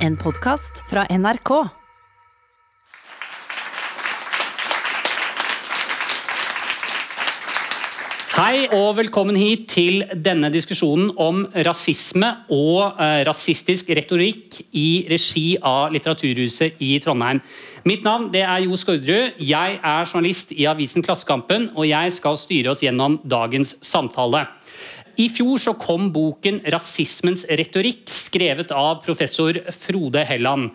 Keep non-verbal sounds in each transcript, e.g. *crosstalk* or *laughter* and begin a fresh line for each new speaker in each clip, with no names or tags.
En podkast fra NRK.
Hei og velkommen hit til denne diskusjonen om rasisme og eh, rasistisk retorikk i regi av Litteraturhuset i Trondheim. Mitt navn er Jo Skårderud. Jeg er journalist i avisen Klassekampen, og jeg skal styre oss gjennom dagens samtale. I fjor så kom boken 'Rasismens retorikk', skrevet av professor Frode Helland.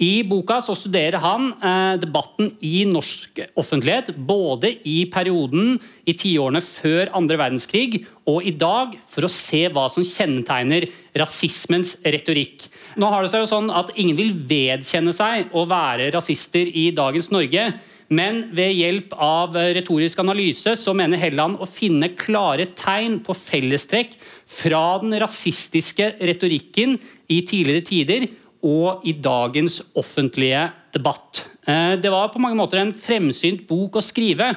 I boka så studerer han eh, debatten i norsk offentlighet, både i perioden i tiårene før andre verdenskrig og i dag, for å se hva som kjennetegner rasismens retorikk. Nå har det seg jo sånn at Ingen vil vedkjenne seg å være rasister i dagens Norge. Men ved hjelp av retorisk analyse så mener Helland å finne klare tegn på fellestrekk fra den rasistiske retorikken i tidligere tider og i dagens offentlige debatt. Eh, det var på mange måter en fremsynt bok å skrive.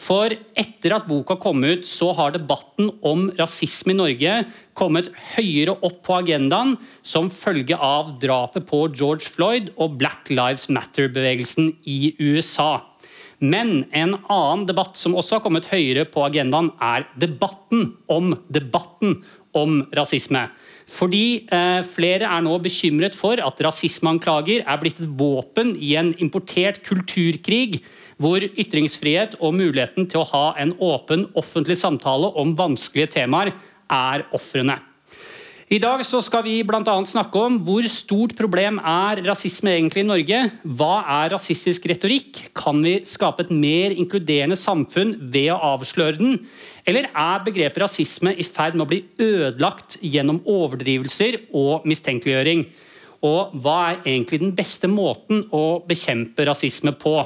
For etter at boka kom ut, så har debatten om rasisme i Norge kommet høyere opp på agendaen som følge av drapet på George Floyd og Black Lives Matter-bevegelsen i USA. Men en annen debatt som også har kommet høyere på agendaen, er debatten om debatten om rasisme. Fordi eh, flere er nå bekymret for at rasismeanklager er blitt et våpen i en importert kulturkrig, hvor ytringsfrihet og muligheten til å ha en åpen offentlig samtale om vanskelige temaer er ofrene. I dag så skal vi bl.a. snakke om hvor stort problem er rasisme egentlig i Norge. Hva er rasistisk retorikk? Kan vi skape et mer inkluderende samfunn ved å avsløre den? Eller er begrepet rasisme i ferd med å bli ødelagt gjennom overdrivelser og mistenkeliggjøring? Og hva er egentlig den beste måten å bekjempe rasisme på?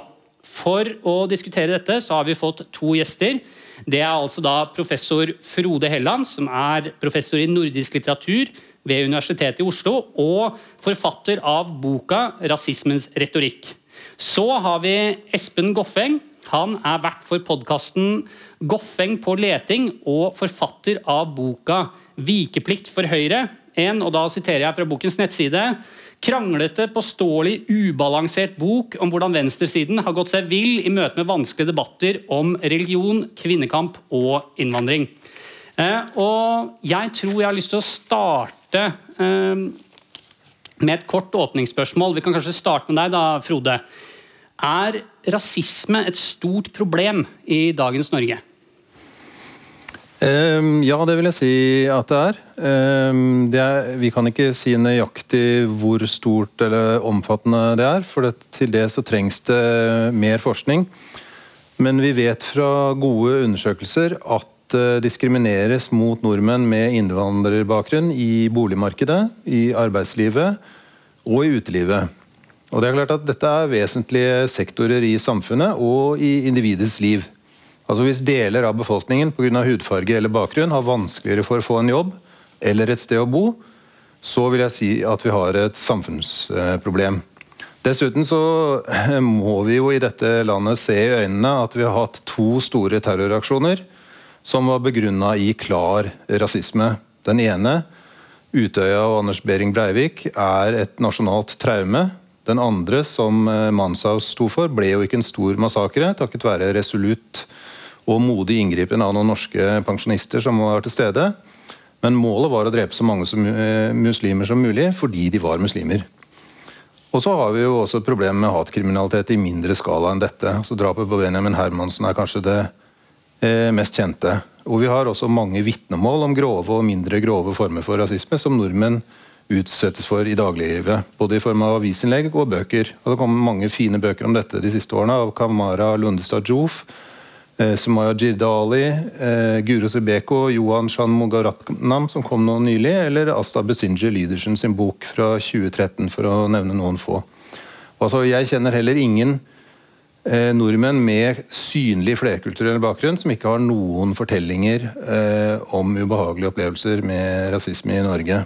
For å diskutere dette så har vi fått to gjester. Det er altså da professor Frode Helland, som er professor i nordisk litteratur ved Universitetet i Oslo, og forfatter av boka 'Rasismens retorikk'. Så har vi Espen Goffeng. Han er vert for podkasten Goffeng på leting og forfatter av boka 'Vikeplikt for Høyre'. En, og da siterer jeg fra bokens nettside Kranglete, påståelig, ubalansert bok om hvordan venstresiden har gått seg vill i møte med vanskelige debatter om religion, kvinnekamp og innvandring. Eh, og jeg tror jeg har lyst til å starte eh, med et kort åpningsspørsmål. Vi kan kanskje starte med deg, da, Frode. Er rasisme et stort problem i dagens Norge?
Um, ja, det vil jeg si at det er. Um, det er. Vi kan ikke si nøyaktig hvor stort eller omfattende det er, for det, til det så trengs det mer forskning. Men vi vet fra gode undersøkelser at det diskrimineres mot nordmenn med innvandrerbakgrunn i boligmarkedet, i arbeidslivet og i utelivet. Og det er klart at Dette er vesentlige sektorer i samfunnet og i individets liv. Altså Hvis deler av befolkningen av hudfarge eller bakgrunn har vanskeligere for å få en jobb eller et sted å bo, så vil jeg si at vi har et samfunnsproblem. Dessuten så må vi jo i dette landet se i øynene at vi har hatt to store terroraksjoner som var begrunna i klar rasisme. Den ene, Utøya og Anders Behring Breivik, er et nasjonalt traume. Den andre, som Manshaus sto for, ble jo ikke en stor massakre takket være resolutt og modig inngripen av noen norske pensjonister som var til stede. Men målet var å drepe så mange som, eh, muslimer som mulig fordi de var muslimer. Og så har vi jo også et problem med hatkriminalitet i mindre skala enn dette. Så Drapet på Benjamin Hermansen er kanskje det eh, mest kjente. Og Vi har også mange vitnemål om grove og mindre grove former for rasisme som nordmenn utsettes for i dagliglivet. Både i form av avisinnlegg og bøker. Og Det kommer mange fine bøker om dette de siste årene av Kamara Lundestad Joof Eh, Sumaya Jirdali, eh, Guro Sebeko, Johan Shanmugaratnam, som kom nå nylig, eller Asta Besinje Lydersen sin bok fra 2013, for å nevne noen få. Altså, jeg kjenner heller ingen eh, nordmenn med synlig flerkulturell bakgrunn som ikke har noen fortellinger eh, om ubehagelige opplevelser med rasisme i Norge.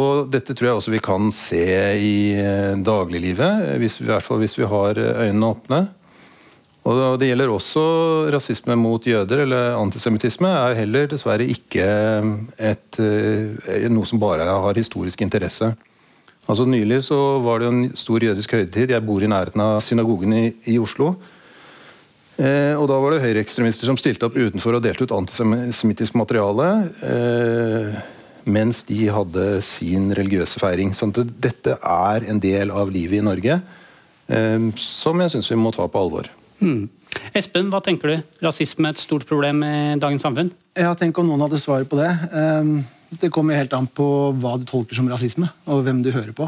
Og Dette tror jeg også vi kan se i eh, dagliglivet, hvis, i hvert fall hvis vi har øynene åpne. Og Det gjelder også rasisme mot jøder, eller antisemittisme, er heller dessverre ikke et, eh, noe som bare har historisk interesse. Altså Nylig så var det en stor jødisk høytid. Jeg bor i nærheten av synagogen i, i Oslo. Eh, og Da var det høyreekstremister som stilte opp utenfor og delte ut antisemittisk materiale. Eh, mens de hadde sin religiøse feiring. sånn at dette er en del av livet i Norge eh, som jeg syns vi må ta på alvor.
Mm. Espen, hva tenker du? Rasisme er et stort problem i dagens samfunn?
Ja, Tenk om noen hadde svaret på det. Um det kommer helt an på hva du tolker som rasisme, og hvem du hører på.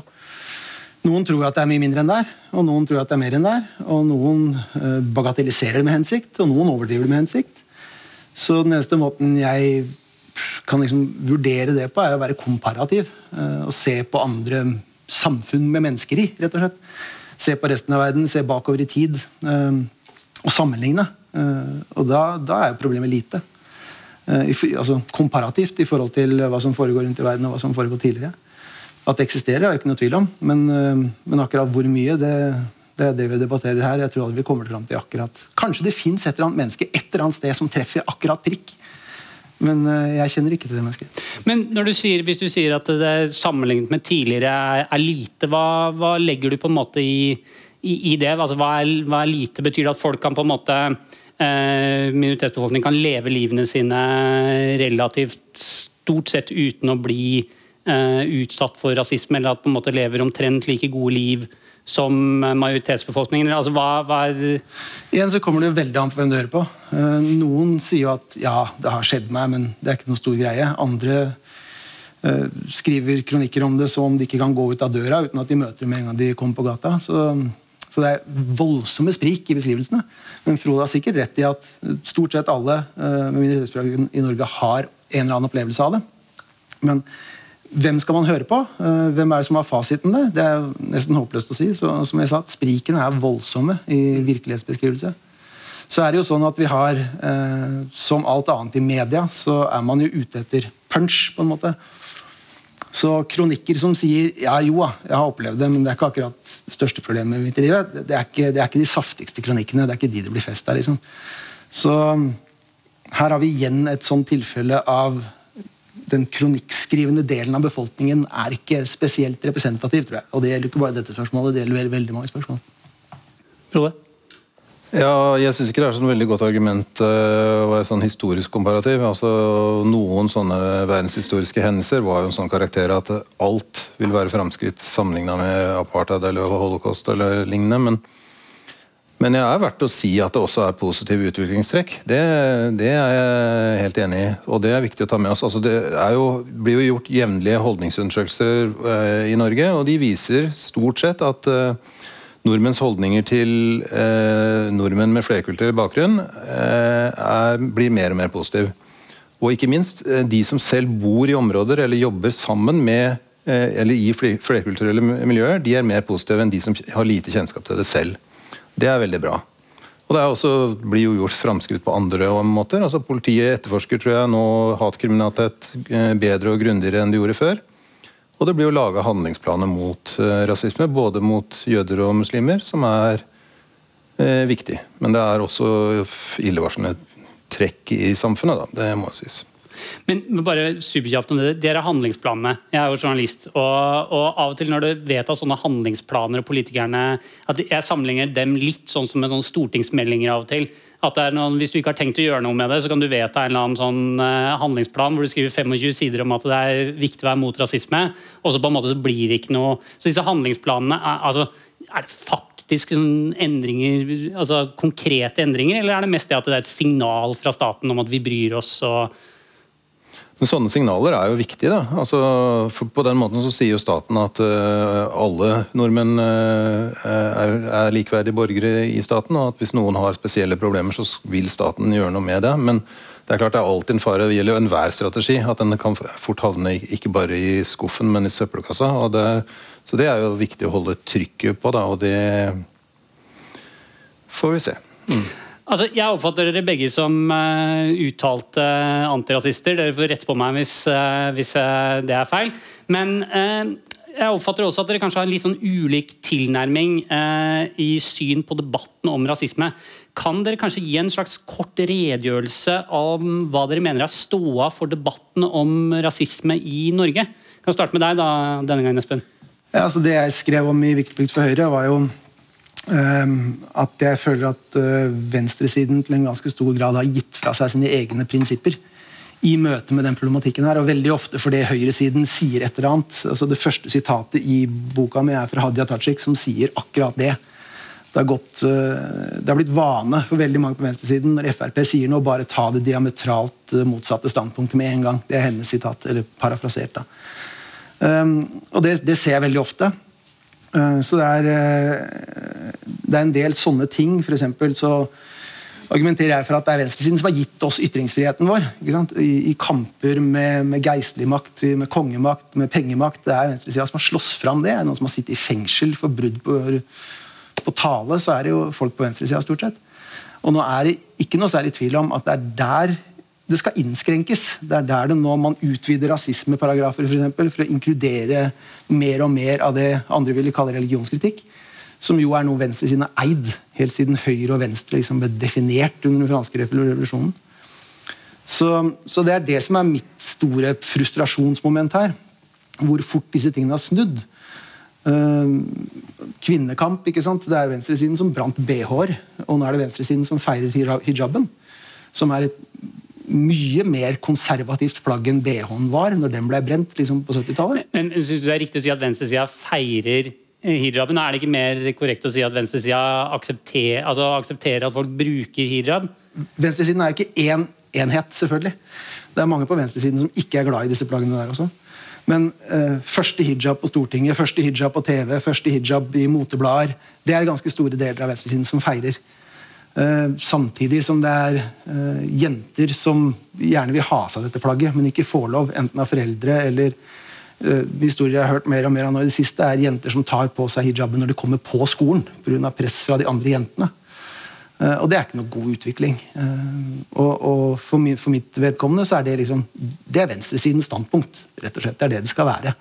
Noen tror at det er mye mindre enn der, og noen tror at det er mer enn der. Og noen eh, bagatelliserer det med hensikt, og noen overdriver det med hensikt. Så den eneste måten jeg kan liksom vurdere det på, er å være komparativ. Eh, og se på andre samfunn med mennesker i, rett og slett. Se på resten av verden, se bakover i tid. Eh, og sammenligne. Og da, da er jo problemet lite. Eh, altså komparativt i forhold til hva som foregår rundt i verden og hva som foregår tidligere. At det eksisterer, er det ikke noe tvil om, men, eh, men akkurat hvor mye, det, det, er det vi debatterer her. Jeg tror vi kommer fram til akkurat Kanskje det fins et eller annet menneske et eller annet sted som treffer akkurat prikk. Men eh, jeg kjenner ikke til det mennesket.
Men du sier, hvis du sier at det sammenlignet med tidligere er, er lite, hva, hva, legger du på en måte i, i, i det? Altså, hva, er, hva er lite? Betyr det at folk kan på en måte Eh, minoritetsbefolkningen kan leve livene sine relativt stort sett uten å bli eh, utsatt for rasisme, eller at på en måte lever omtrent like gode liv som majoritetsbefolkningen? Altså, hva, hva er
Igjen så kommer det veldig an på hvem du hører på. Uh, noen sier jo at ja, det har skjedd meg, men det er ikke noe stor greie. Andre uh, skriver kronikker om det som om de ikke kan gå ut av døra uten at de møter dem en gang de kommer på gata. Så så det er voldsomme sprik i beskrivelsene. Men Frode har sikkert rett i at stort sett alle eh, med minoritetsspråk i Norge har en eller annen opplevelse av det. Men hvem skal man høre på? Eh, hvem er det som har fasiten Det Det er nesten håpløst å si. Så, som jeg sa, Sprikene er voldsomme i virkelighetsbeskrivelse. Så er det jo sånn at vi har, eh, Som alt annet i media, så er man jo ute etter punch. på en måte. Så kronikker som sier ja, jo, jeg har opplevd det, men det er ikke akkurat det største problemet i mitt liv. Det er ikke, det er ikke de saftigste kronikkene. Det er ikke de det blir fest av. Liksom. Så her har vi igjen et sånt tilfelle av den kronikkskrivende delen av befolkningen er ikke spesielt representativ. tror jeg. Og det gjelder ikke bare dette spørsmålet, det gjelder veldig mange spørsmål.
Frode?
Ja, jeg syns ikke det er sånn veldig godt argument uh, å være sånn historisk komparativ. Altså, Noen sånne verdenshistoriske hendelser var jo en sånn karakter at alt vil være framskritt sammenligna med apartheid eller holocaust eller lignende. Men, men jeg er verdt å si at det også er positive utviklingstrekk. Det, det, er jeg helt enig i, og det er viktig å ta med oss. Altså, det jo, blir jo gjort jevnlige holdningsundersøkelser eh, i Norge, og de viser stort sett at uh, nordmenns holdninger til eh, nordmenn med flerkulturell bakgrunn eh, er, blir mer og mer positiv. Og ikke minst, eh, de som selv bor i områder eller jobber sammen med eh, eller i flerkulturelle miljøer, de er mer positive enn de som har lite kjennskap til det selv. Det er veldig bra. Og Det også, blir jo gjort framskritt på andre måter. Altså Politiet etterforsker tror jeg, nå hatkriminalitet eh, bedre og grundigere enn de gjorde før. Og det blir jo laga handlingsplaner mot uh, rasisme, både mot jøder og muslimer, som er eh, viktig. Men det er også illevarslende trekk i samfunnet, da. Det må sies.
Men bare superkjapt om det. Dere er handlingsplanene. Jeg er jo journalist. Og, og, av og til når du vet at sånne handlingsplaner og politikerne at Jeg sammenligner dem litt sånn som med sånne stortingsmeldinger av og til. At noen, Hvis du ikke har tenkt å gjøre noe med det, så kan du vedta en eller annen sånn uh, handlingsplan hvor du skriver 25 sider om at det er viktig å være mot rasisme, og så på en måte så blir det ikke noe Så disse handlingsplanene er, altså, er det faktisk sånn endringer, altså konkrete endringer, eller er det mest det at det er et signal fra staten om at vi bryr oss? og
men Sånne signaler er jo viktige. da. Altså, på den måten så sier jo staten at uh, alle nordmenn uh, er, er, likeverdige borgere i staten, og at hvis noen har spesielle problemer, så vil staten gjøre noe med det. Men det er klart det er alltid en fare. Det gjelder jo enhver strategi. At den kan fort havne ikke bare i skuffen, men i søppelkassa. Det, så det er jo viktig å holde trykket på, da, og det får vi se. Mm.
Altså, jeg oppfatter dere begge som uh, uttalte antirasister. Dere får rette på meg hvis, uh, hvis uh, det er feil. Men jeg oppfatter også at dere kanskje har en litt sånn ulik tilnærming i syn på debatten om rasisme. Kan dere kanskje gi en slags kort redegjørelse om hva dere mener er ståa for debatten om rasisme i Norge? Jeg kan starte med deg da, denne gangen, Espen.
Ja, altså Det jeg skrev om i Viktigplikt for Høyre, var jo at jeg føler at uh, venstresiden til en ganske stor grad har gitt fra seg sine egne prinsipper i møte med den problematikken her, og veldig ofte fordi høyresiden sier et eller annet. Altså Det første sitatet i boka mi er fra Hadia Tajik, som sier akkurat det. Det har, gått, uh, det har blitt vane for veldig mange på venstresiden når Frp sier noe, bare ta det diametralt uh, motsatte standpunktet med en gang. Det er hennes sitat, eller parafrasert. da. Um, og det, det, ser jeg veldig ofte. Uh, så det er, det er en del sånne ting. For eksempel så argumenterer jeg for at det er venstresiden som har gitt oss ytringsfriheten vår. I, I, kamper med, med geistlig makt, med kongemakt, med pengemakt. Det er venstresida som har slåss fram det. Noen som har sittet i fengsel for brudd på, på tale, så er det jo folk på venstresida stort sett. Og nå er det ikke noe særlig tvil om at det er der det skal innskrenkes. Det er der det nå man utvider rasismeparagrafer for, eksempel, for å inkludere mer og mer av det andre ville kalle religionskritikk. Som jo er noe venstresiden har eid helt siden høyre og venstre liksom ble definert under den franske revolusjonen. Så, så, det er det som er mitt store frustrasjonsmoment her. Hvor fort disse tingene har snudd. Uh, kvinnekamp. ikke sant? Det er venstresiden som brant bh-er, og nå er det venstresiden som feirer hijaben. Som er et mye mer konservativt plagg enn BH-en var når den ble brent liksom, på 70-tallet.
Men, men Syns du det er riktig å si at venstresida feirer hijaben? Er det ikke mer korrekt å si at venstresida aksepterer, altså aksepterer at folk bruker hijab?
Venstresiden er jo ikke én enhet, selvfølgelig. Det er mange på venstresiden som ikke er glad i disse plaggene der også. Men eh, første hijab på Stortinget, første hijab på TV, første hijab i moteblader, det er ganske store deler av venstresiden som feirer. Eh, samtidig som det er eh, jenter som gjerne vil ha seg dette plagget, men ikke får lov, enten av foreldre eller historier jeg har hørt mer og mer av nå i det siste, er jenter som tar på seg hijaben når de kommer på skolen pga. press fra de andre jentene. Og det er ikke noe god utvikling. Og, og for, min, for, mitt vedkommende så er det liksom det er venstresidens standpunkt. rett og slett. Det er det det skal være.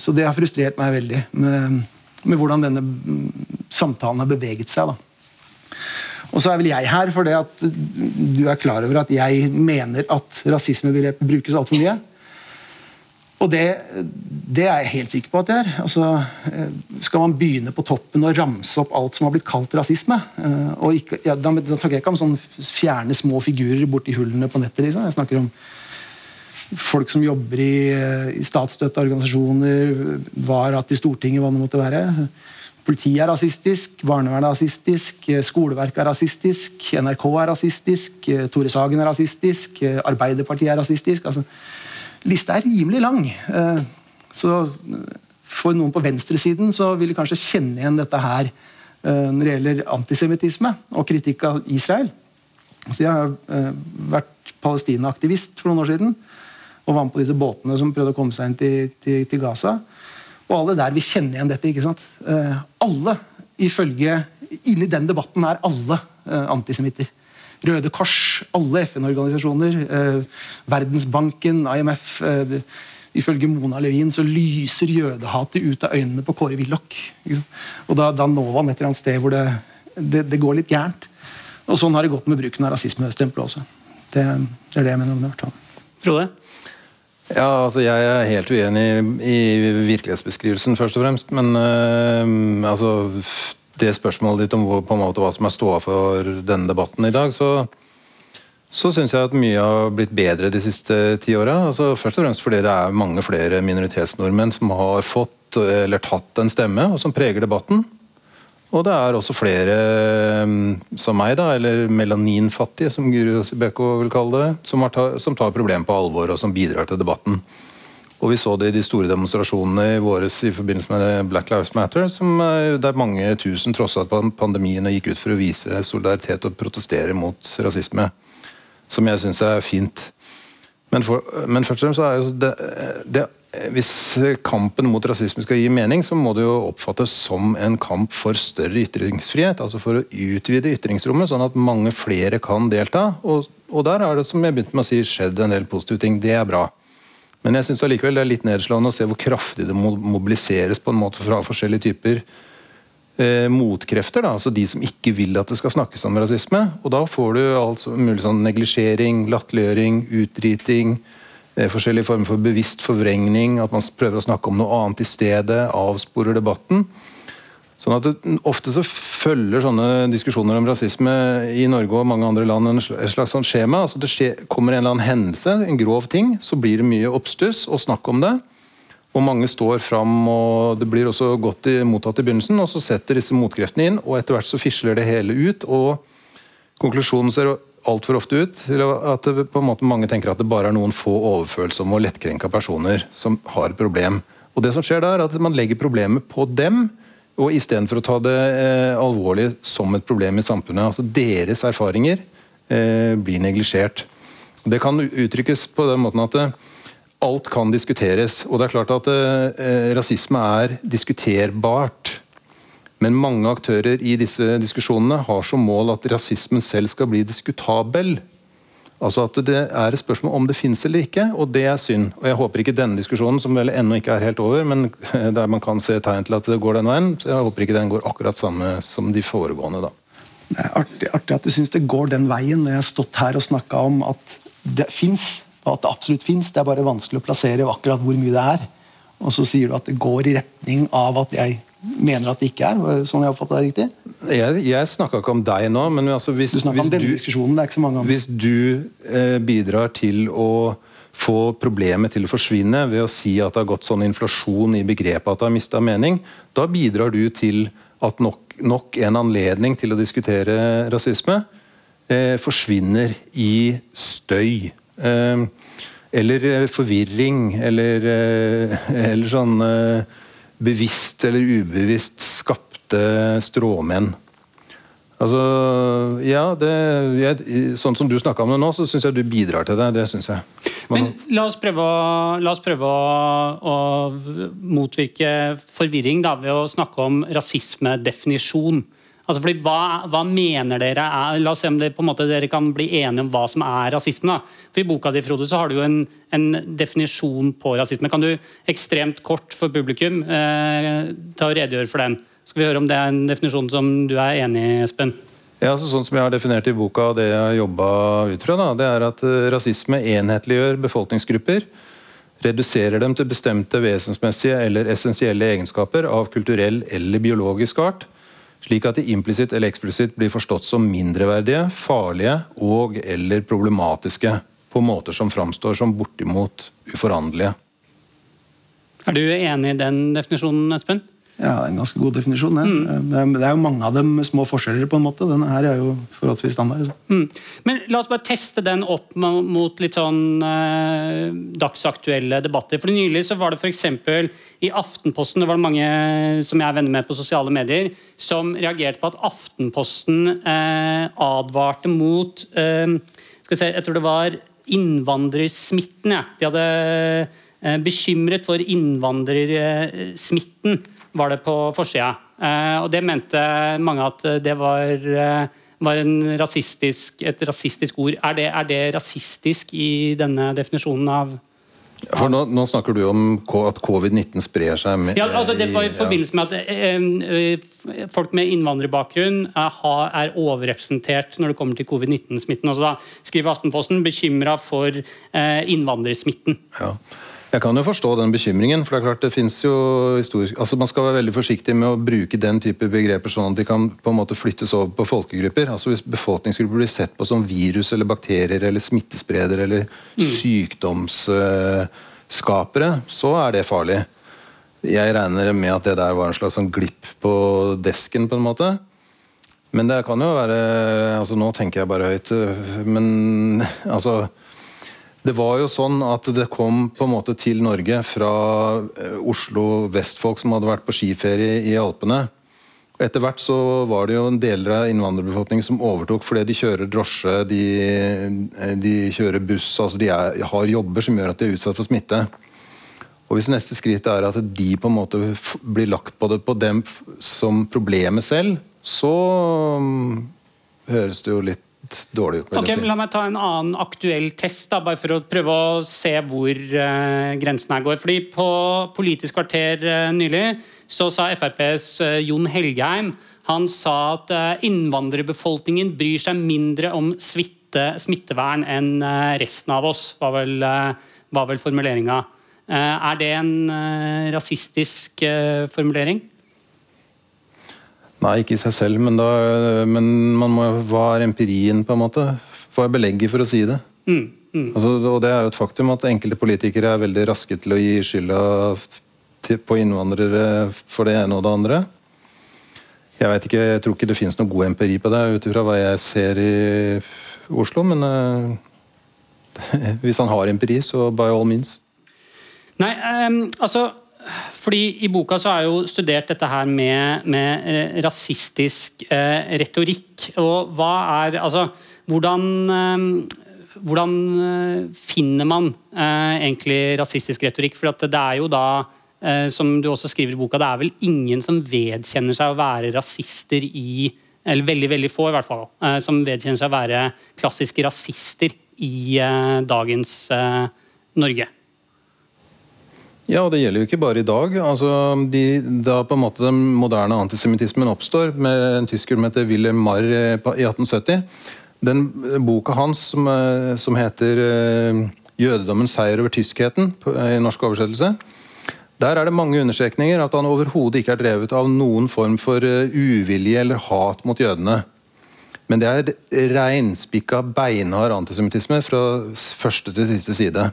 Så det har frustrert meg veldig med, med hvordan denne mm, samtalen har beveget seg. da. Og så er vel jeg her fordi at du er klar over at jeg mener at rasismebegrepet brukes altfor mye. Og det, det, er jeg helt sikker på at det er. Altså, eh, skal man begynne på toppen og ramse opp alt som har blitt kalt rasisme eh, og ikke, ja, Da, snakker jeg ikke om sånn fjerne små figurer borti hullene på nettet. Liksom. Jeg snakker om folk som jobber i, eh, i statsstøtta organisasjoner, var at i Stortinget, hva det måtte være. Politiet er rasistisk, barnevernet er rasistisk, skoleverket er rasistisk, NRK er rasistisk, Tore Sagen er rasistisk, Arbeiderpartiet er rasistisk. Altså, lista er rimelig lang. Så for noen på venstresiden så vil de kanskje kjenne igjen dette her når det gjelder antisemittisme og kritikk av Israel. Så jeg har vært Palestina-aktivist for noen år siden og var med på disse båtene som prøvde å komme seg inn til, til, til Gaza. Og alle der vil kjenne igjen dette. ikke sant? Alle, ifølge Inni den debatten er alle antisemitter. Røde Kors, alle FN-organisasjoner, eh, Verdensbanken, IMF Ifølge Mona Levin så lyser jødehatet ut av øynene på Kåre Willoch. Og da, da når han et eller annet sted hvor det, det, det, går litt gærent. Og sånn har det gått med bruken av rasismestempelet også. Det, det, er det jeg mener om det.
Frode?
Ja, altså Jeg er helt uenig i virkelighetsbeskrivelsen, først og fremst. Men øh, altså, det spørsmålet ditt om på en måte hva som er ståa for denne debatten i dag, så, så syns jeg at mye har blitt bedre de siste ti åra. Altså, først og fremst fordi det er mange flere minoritetsnordmenn som har fått eller tatt en stemme, og som preger debatten. Og det er også flere mm, som meg, da, eller melaninfattige, som Guru Sibeko vil kalle det, som, ta, som tar problemet på alvor og som bidrar til debatten. Og Vi så det i de store demonstrasjonene i våres i forbindelse med Black Lives Matter, som, der mange tusen trossa pandemien og gikk ut for å vise solidaritet og protestere mot rasisme. Som jeg syns er fint. Men, for, men først og fremst så er jo det, det hvis kampen mot rasisme skal gi mening, så må det jo oppfattes som en kamp for større ytringsfrihet. Altså for å utvide ytringsrommet, sånn at mange flere kan delta. Og, og der har det som jeg begynte med å si, skjedd en del positive ting. Det er bra. Men jeg syns allikevel det er litt nedslående å se hvor kraftig det mobiliseres på en måte fra forskjellige typer eh, motkrefter. Da, altså De som ikke vil at det skal snakkes om rasisme. Og da får du altså mulig sånn neglisjering, latterliggjøring, utdriting eh, forskjellige former for bevisst forvrengning, at man prøver å snakke om noe annet i stedet, avsporer debatten. Sånn at det, Ofte så følger sånne diskusjoner om rasisme i Norge og mange andre land en slags, sånn skjema. altså Det skje, kommer en eller annen hendelse, en grov ting, så blir det mye oppstuss og snakk om det. Og mange står fram, og det blir også godt mottatt i begynnelsen. og Så setter disse motkreftene inn, og etter hvert så fisler det hele ut. og Konklusjonen ser altfor ofte ut til at det, på en måte mange tenker at det bare er noen få overfølsomme og lettkrenka personer som har et problem. Og det som skjer da er at Man legger problemet på dem, og istedenfor å ta det eh, alvorlig som et problem i samfunnet. altså Deres erfaringer eh, blir neglisjert. Det kan uttrykkes på den måten at eh, alt kan diskuteres. Og det er klart at eh, rasisme er diskuterbart. Men mange aktører i disse diskusjonene har som mål at rasismen selv skal bli diskutabel. Altså at Det er et spørsmål om det finnes eller ikke, og det er synd. Og Jeg håper ikke denne diskusjonen, som vel ennå ikke er helt over, men *laughs* der man kan se tegn til at det går den veien, så jeg håper ikke den går akkurat samme som de foregående. da.
Det er artig, artig at du syns det går den veien. når Jeg har stått her og snakka om at det fins, og at det absolutt fins. Det er bare vanskelig å plassere akkurat hvor mye det er. Og så sier du at det går i retning av at jeg mener at det ikke er. sånn jeg oppfatter det riktig?
Jeg, jeg snakka ikke om deg nå, men altså hvis,
du hvis, du,
hvis du eh, bidrar til å få problemet til å forsvinne ved å si at det har gått sånn inflasjon i begrepet at det har mista mening, da bidrar du til at nok, nok, en anledning til å diskutere rasisme eh, forsvinner i støy. Eh, eller eh, forvirring, eller, eh, *laughs* eller sånn eh, bevisst eller ubevisst skapte stråmenn. Altså, ja, det, jeg, Sånn som du snakka om det nå, så syns jeg du bidrar til det. Det syns jeg.
Men la oss prøve, å, la oss prøve å, å, motvirke forvirring da, ved å snakke om rasismedefinisjon. Altså fordi, hva, hva, mener dere er La oss se om det, måte, dere kan bli enige om hva som er rasisme. Da. For I boka di Frode, så har du jo en, en, definisjon på rasisme. Kan du ekstremt kort for publikum eh, ta og redegjøre for den? Skal vi høre om det er en definisjon som du er enig i, Espen?
Ja, altså sånn som jeg har definert i boka, og det jeg har jobba ut fra, da, det er at eh, rasisme enhetliggjør befolkningsgrupper. Reduserer dem til bestemte vesensmessige eller essensielle egenskaper av kulturell eller biologisk art slik at de implisitt eller eksplisitt blir forstått som mindreverdige, farlige og eller problematiske på måter som framstår som bortimot uforanderlige.
Er du enig i den definisjonen, Espen?
Ja, det er en ganske god definisjon. Mm. Det er jo mange av dem med små forskjeller. på en måte. Denne her er jo forholdsvis standard.
Mm. Men La oss bare teste den opp mot litt sånn eh, dagsaktuelle debatter. For Nylig så var det f.eks. i Aftenposten det var det mange som jeg er venner med på sosiale medier, som reagerte på at Aftenposten eh, advarte mot eh, skal vi se, Jeg tror det var innvandrersmitten. Ja. De hadde eh, bekymret for innvandrersmitten var det på forsida. Eh, og det mente mange at det var, var var rasistisk, et rasistisk ord. Er det, er det, rasistisk i denne definisjonen av
for nå, nå, snakker du om at covid-19 sprer seg med,
ja, altså Det var i forbindelse med at eh, folk med innvandrerbakgrunn er, er, overrepresentert når det kommer til covid-19-smitten. Da skriver Aftenposten bekymra for eh, innvandrersmitten.
Ja. Jeg kan jo forstå den bekymringen. for det er klart det finnes jo historisk, altså Man skal være veldig forsiktig med å bruke den type begreper sånn at de kan på en måte flyttes over på folkegrupper. altså Hvis befolkningsgrupper blir sett på som virus eller bakterier eller smittespredere eller mm. sykdomsskapere, så er det farlig. Jeg regner med at det der var en slags sånn glipp på desken, på en måte. Men det kan jo være altså Nå tenker jeg bare høyt, men altså det var jo sånn at det kom på en måte til Norge fra eh, Oslo vestfolk som hadde vært på skiferie i Alpene. Etter hvert så var det jo en deler av innvandrerbefolkningen som overtok fordi de kjører drosje, de, eh, de kjører buss, altså de er, har jobber som gjør at de er utsatt for smitte. Og Hvis neste skritt er at de på en måte blir lagt på det på dem som problemet selv, så mm, høres det jo litt dårlig ut.
Okay, si. La meg ta en annen aktuell test, da, bare for å prøve å se hvor uh, grensen her går. Fordi På Politisk kvarter uh, nylig så sa FrPs uh, eh, Jon Helgheim han sa at innvandrerbefolkningen bryr seg mindre om svitte, smittevern enn resten av oss. var vel var vel formuleringa. Er det en rasistisk formulering?
Nei, ikke i seg selv, men, da, men man må, hva er empirien, på en måte? Hva er belegget for å si det? Mm, mm. Altså, og Det er jo et faktum at enkelte politikere er veldig raske til å gi skylda på innvandrere for det ene og det andre. Jeg vet ikke, jeg tror ikke det finnes noe god empiri på det ut ifra hva jeg ser i Oslo, men uh, *laughs* hvis han har empiri, så by all means.
Nei, um, altså fordi I boka så har jo studert dette her med, med eh, rasistisk eh, retorikk. Og hva er Altså, hvordan, eh, hvordan eh, finner man eh, egentlig rasistisk retorikk? For det er jo da, som du også skriver i boka, det er vel ingen som vedkjenner seg å være rasister i Eller veldig, veldig få, i hvert fall. som vedkjenner seg å være klassiske rasister i dagens Norge.
Ja, og det gjelder jo ikke bare i dag. Altså, de, da på en måte den moderne antisemittismen oppstår, med en tysker som heter Wilhelm Marr eh, i 1870 Den boka hans som, eh, som heter 'Jødedommens seier over tyskheten' i norsk oversettelse, der er det mange understrekninger at han overhodet ikke er drevet av noen form for uvilje eller hat mot jødene. Men det er reinspikka beinhard antisemittisme fra første til siste side.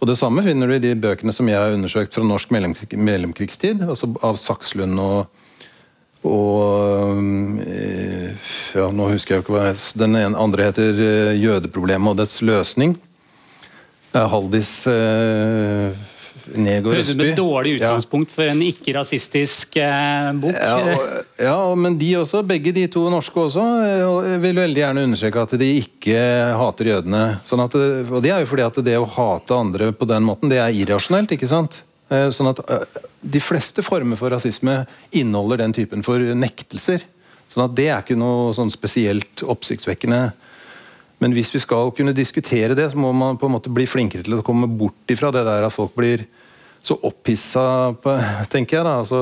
Og Det samme finner du i de bøkene som jeg har undersøkt fra norsk mellomkrigstid, altså av Sakslund og, og eh, ja, nå husker jeg ikke hva Den andre heter eh, 'Jødeproblemet og dets løsning'. Haldis eh,
Nego Høres ut som et dårlig utgangspunkt ja. for en ikke-rasistisk eh, bok.
Ja, og, ja, men de også, begge de to norske også, eh, vil veldig gjerne understreke at de ikke hater jødene. Sånn at, og det er jo fordi at det å hate andre på den måten, det er irrasjonelt. ikke sant? Eh, sånn at eh, De fleste former for rasisme inneholder den typen for nektelser. Sånn at Det er ikke noe sånn spesielt oppsiktsvekkende. Men hvis vi skal kunne diskutere det, så må man på en måte bli flinkere til å komme bort ifra det der at folk blir så opphissa, tenker jeg. da. Altså,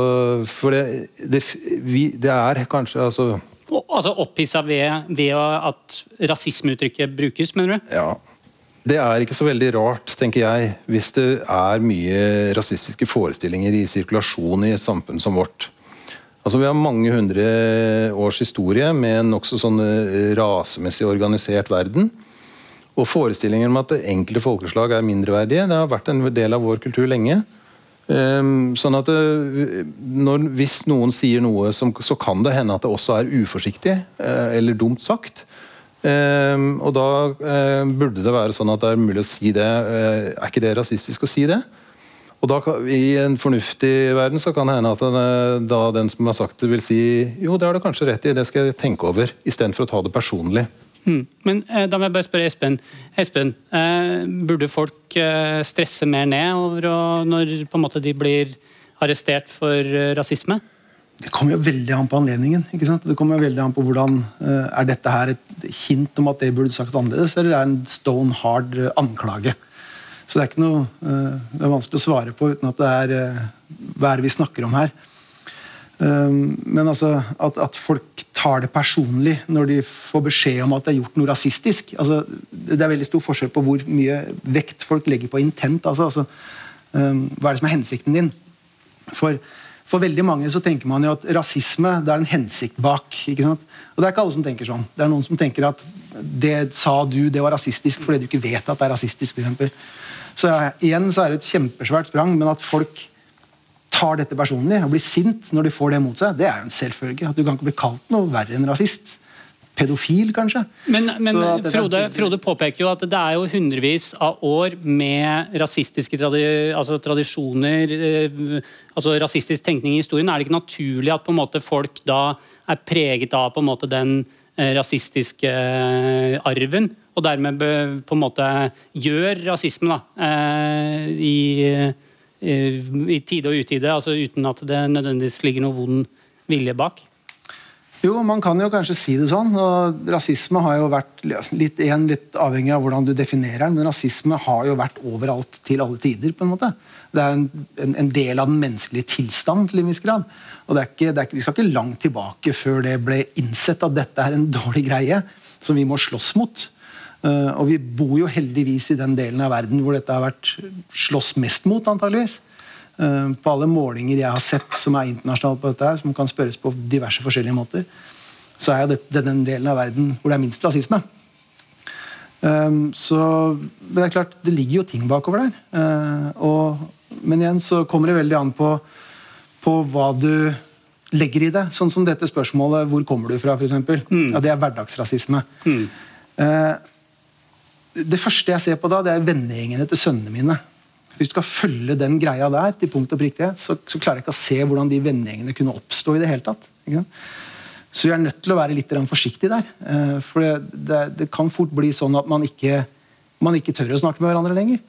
for det, det, vi, det, er kanskje altså,
Altså opphissa ved, ved at rasismeuttrykket brukes, mener du?
Ja. Det er ikke så veldig rart, tenker jeg, hvis det er mye rasistiske forestillinger i sirkulasjon i et samfunn som vårt. Altså Vi har mange hundre års historie med en nokså sånn eh, rasemessig organisert verden. Og forestillinger om at enkelte folkeslag er mindreverdige, det har vært en del av vår kultur lenge. Um, sånn at eh, når, Hvis noen sier noe, så kan det hende at det også er uforsiktig uh, eller dumt sagt. Um, og da uh, burde det være sånn at det er mulig å si det. Er ikke det rasistisk å si det? Og da, I en fornuftig verden så kan det hende at den, eh, da den som har sagt det, vil si jo, det har du kanskje rett i, det skal jeg tenke over, istedenfor å ta det personlig.
Hmm. Men eh, da må jeg bare spørre Espen. Espen, eh, Burde folk eh, stresse mer ned over å, når måte de blir arrestert for eh, rasisme?
Det kommer jo veldig an på anledningen. ikke sant? Det kommer jo veldig an på hvordan eh, Er dette her et hint om at det burde sagt annerledes, eller er det en stone hard anklage? Så det er ikke noe det er vanskelig å svare på uten at det er hva er det vi snakker om her. Um, men altså, at, at, folk tar det personlig når de får beskjed om at det er gjort noe rasistisk altså, Det er veldig stor forskjell på hvor mye vekt folk legger på intent. Altså, altså, um, hva er det som er hensikten din? For, for, veldig mange så tenker man jo at rasisme det er en hensikt bak. ikke sant? Og Det er ikke alle som tenker sånn. Det er noen som tenker at det sa du, det var rasistisk fordi du ikke vet at det er rasistisk. For. Så igjen så er det et kjempesvært sprang, men at folk tar dette personlig og blir sint når de får det mot seg, det er jo en selvfølge. At du kan ikke bli kalt noe verre enn rasist. Pedofil, kanskje.
Men, men Frode, Frode, påpeker jo at det er jo hundrevis av år med rasistiske tradi altså tradisjoner, eh, altså rasistisk tenkning i historien. Er det ikke naturlig at på en måte folk da er preget av på en måte den eh, rasistiske eh, arven? og dermed på en måte gjør rasisme da, eh, i, i tide og utide, altså uten at det nødvendigvis ligger noe vond vilje bak?
Jo, man kan jo kanskje si det sånn. og Rasisme har jo vært litt, igjen, litt avhengig av hvordan du definerer den, men rasisme har jo vært overalt til alle tider. på en måte. Det er en, en, en del av den menneskelige tilstand til en viss grad. Og ikke, ikke, Vi skal ikke langt tilbake før det ble innsett at dette er en *laughs* dårlig greie som vi må slåss mot. Eh, og vi bor jo heldigvis i den delen av verden hvor dette har vært slåss mest mot, antageligvis. Eh, på alle målinger jeg har sett som er internasjonale på dette, her, som kan spørres på diverse forskjellige måter, så er det den delen av verden hvor det er minst rasisme. Um, så, men det er klart, det ligger jo ting bakover der. Og, men igjen så kommer det veldig an på, på, hva du legger i det. Sånn som dette spørsmålet 'Hvor kommer du fra?' For eksempel. mm. ja, det er hverdagsrasisme. Mm. Det første jeg ser på da, det er vennegjengene til sønnene mine. Hvis du skal følge den greia der, til punkt og prikke, så, så klarer jeg ikke å se hvordan de vennegjengene kunne oppstå i det hele tatt. Så vi er nødt til å være litt forsiktige der. Eh, for det, det, det, kan fort bli sånn at man ikke, man ikke, tør å snakke med hverandre lenger.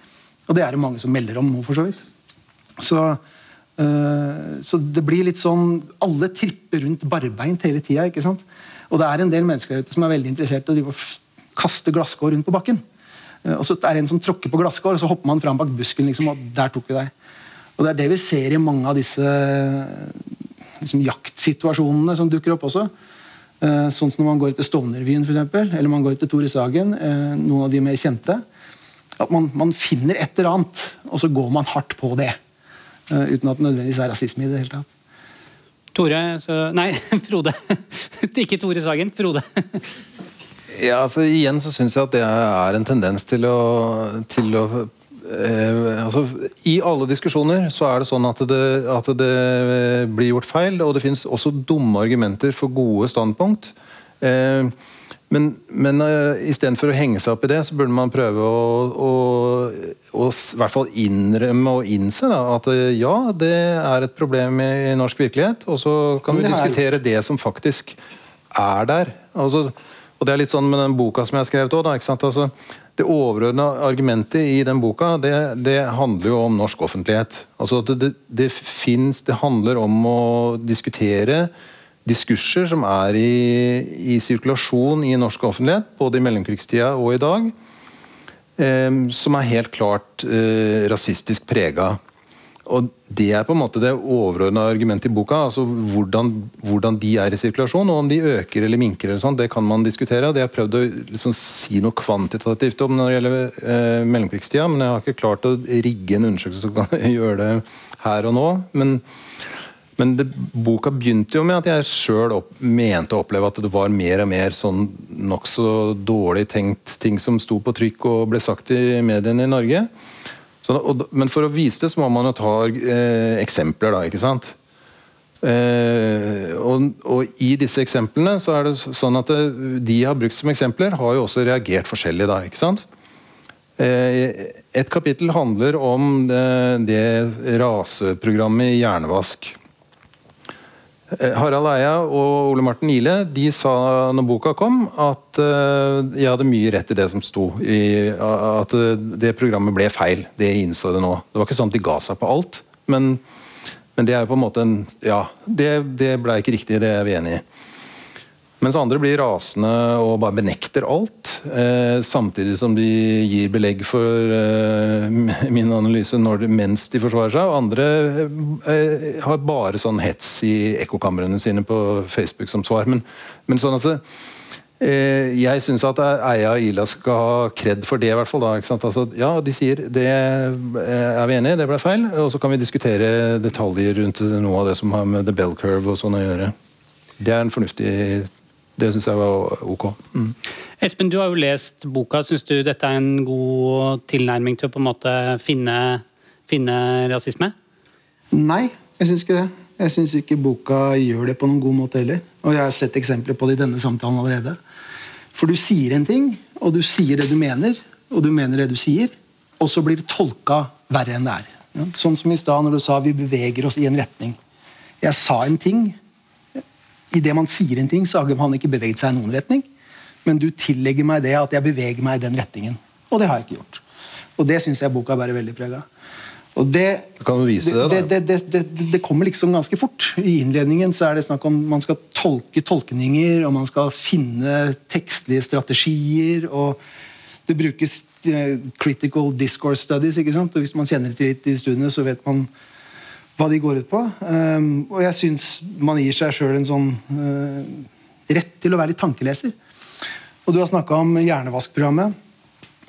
Og det er det mange som melder om nå, for så vidt. Så, øh, så det blir litt sånn Alle tripper rundt barbeint hele tida. Og det er en del mennesker ute som er veldig interessert i å kaste glasskår rundt på bakken. Uh, og så er det en som tråkker på glasskår, og så hopper man fram bak busken, liksom, og der tok vi deg. Og det er det vi ser i mange av disse liksom, jaktsituasjonene som dukker opp også. Eh, sånn som når man går til Stovnervyen, eksempel, eller man går til Tore Sagen, eh, noen av de mer kjente. At man, man, finner et eller annet, og så går man hardt på det. Eh, uten at det nødvendigvis er rasisme i det hele tatt.
Tore så, Nei, *laughs* Frode. Ikke Tore Sagen. Frode.
Ja, altså Igjen så syns jeg at det er en tendens til å, til å eh, altså, I alle diskusjoner så er det sånn at det, at det blir gjort feil, og det finnes også dumme argumenter for gode standpunkt. Eh, men, men uh, istedenfor å henge seg opp i det, så burde man prøve å, å, å i hvert fall innrømme og innse da, at uh, ja, det er et problem i, i norsk virkelighet. Og så kan vi diskutere det som faktisk er der. Altså, og det er litt sånn med den boka som jeg har skrevet òg. Altså, det overordna argumentet i den boka det, det, handler jo om norsk offentlighet. Altså det, det, det, finnes, det handler om å diskutere diskurser som er i, i sirkulasjon i norsk offentlighet, både i mellomkrigstida og i dag, eh, som er helt klart eh, rasistisk prega. Og Det er på en måte det overordna argumentet i boka. altså hvordan, hvordan, de er i sirkulasjon. og Om de øker eller minker, eller sånt, det kan man diskutere. Har jeg prøvd å liksom, si noe kvantitativt om når det gjelder eh, mellomkrigstida, men jeg har ikke klart å rigge en undersøkelse som kan *laughs* gjøre det her og nå. Men, men det, boka begynte jo med at jeg sjøl mente å oppleve at det var mer og mer sånn nokså dårlig tenkt ting som sto på trykk og ble sagt i mediene i Norge. Så, og, men for å vise det, så må man jo ta eh, eksempler, da. ikke sant? Eh, og, og, I disse eksemplene så er det sånn at det, eh, de har brukt som eksempler, har jo også reagert forskjellig. da, ikke sant? Eh, et kapittel handler om det, det raseprogrammet i Hjernevask. Eh, Harald Eia og Ole Martin Ile de sa når boka kom, at uh, jeg hadde mye rett i det som sto. I, at det programmet ble feil. Det innså det nå. Det var ikke sånn at de ga seg på alt, men, men det er jo på en måte en Ja, det, det ble ikke riktig, det er vi enig i. Mens andre blir rasende og bare benekter alt. Eh, samtidig som de gir belegg for eh, *laughs* min analyse når, mens de forsvarer seg. Og andre eh, har bare sånn hets i ekkokamrene sine på Facebook som svar. Men, men sånn at eh, jeg syns at Eia og Ila skal ha kred for det, i hvert fall. Altså, ja, de sier det eh, er vi enige i, det ble feil. Og så kan vi diskutere detaljer rundt noe av det som har med the bell curve og sånn å gjøre. Det er en fornuftig det syns jeg var ok. Mm.
Espen, du har jo lest boka. Syns du dette er en god tilnærming til å på en måte finne, finne rasisme?
Nei, jeg syns ikke det. Jeg syns ikke boka gjør det på noen god måte heller. Og jeg har sett eksempler på det i denne samtalen allerede. For du sier en ting, og du sier det du mener, og du mener det du sier, og så blir det tolka verre enn det er. Sånn som i stad når du sa vi beveger oss i en retning. Jeg sa en ting, Idet man sier en ting, så har han ikke beveget seg i noen retning. Men du tillegger meg det at jeg beveger meg i den retningen. Og det har jeg ikke gjort. Og det syns jeg boka bærer veldig preg av. Og det,
kan du vise det,
det, det, det, det kommer liksom ganske fort. I innledningen så er det snakk om man skal tolke tolkninger, og man skal finne tekstlige strategier. og Det brukes uh, critical discourse studies. ikke sant? Og Hvis man kjenner til i studiene, så vet man hva de går ut på. Um, og jeg syns man gir seg sjøl en sånn uh, rett til å være litt tankeleser. Og du har snakka om Hjernevask-programmet.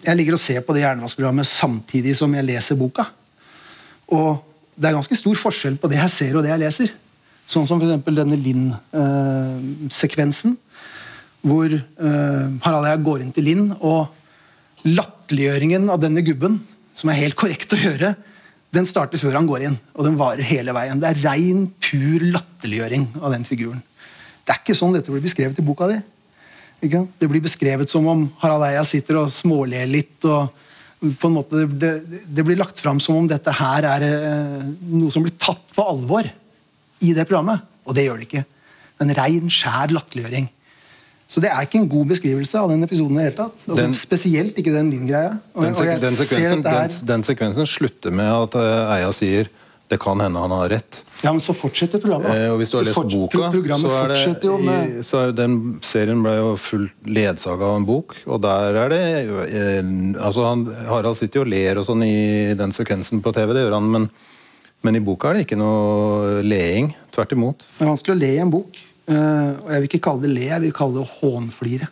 jeg ligger og ser på det hjernevaskprogrammet samtidig som jeg leser boka. Og det er ganske stor forskjell på det jeg ser og det jeg leser. Sånn som f.eks. denne Linn-sekvensen. hvor uh, Harald og jeg går inn til Linn, og latterliggjøringen av denne gubben, som er helt korrekt å gjøre, den starter før han går inn. Og den varer hele veien. Det er rein, pur latterliggjøring av den figuren. Det er ikke sånn dette blir beskrevet i boka di. Det blir beskrevet som om Harald Eia sitter og småler litt. og på en måte, det, det blir lagt fram som om dette her er eh, noe som blir tatt på alvor i det programmet. Og det gjør det ikke. Det er en rein, skjær latterliggjøring. Så det er ikke en god beskrivelse av den episoden. i det hele tatt. Altså,
Den-
spesielt ikke den Linn-greia.
Den, den, den, sekvensen slutter med at uh, Eia sier det kan hende han har rett.
Ja, men så fortsetter programmet.
Eh, og hvis du har lest boka, så er, det,
med
i, så er den serien ble jo fullt ledsaga av en bok, og der er det eh, altså han, Harald sitter jo og ler og sånn i den sekvensen på TV, det gjør han, men, men i boka er det ikke noe leing. Tvert imot.
Det er vanskelig å le i en bok. Eh, og jeg vil ikke kalle det le, jeg vil kalle det hånflire.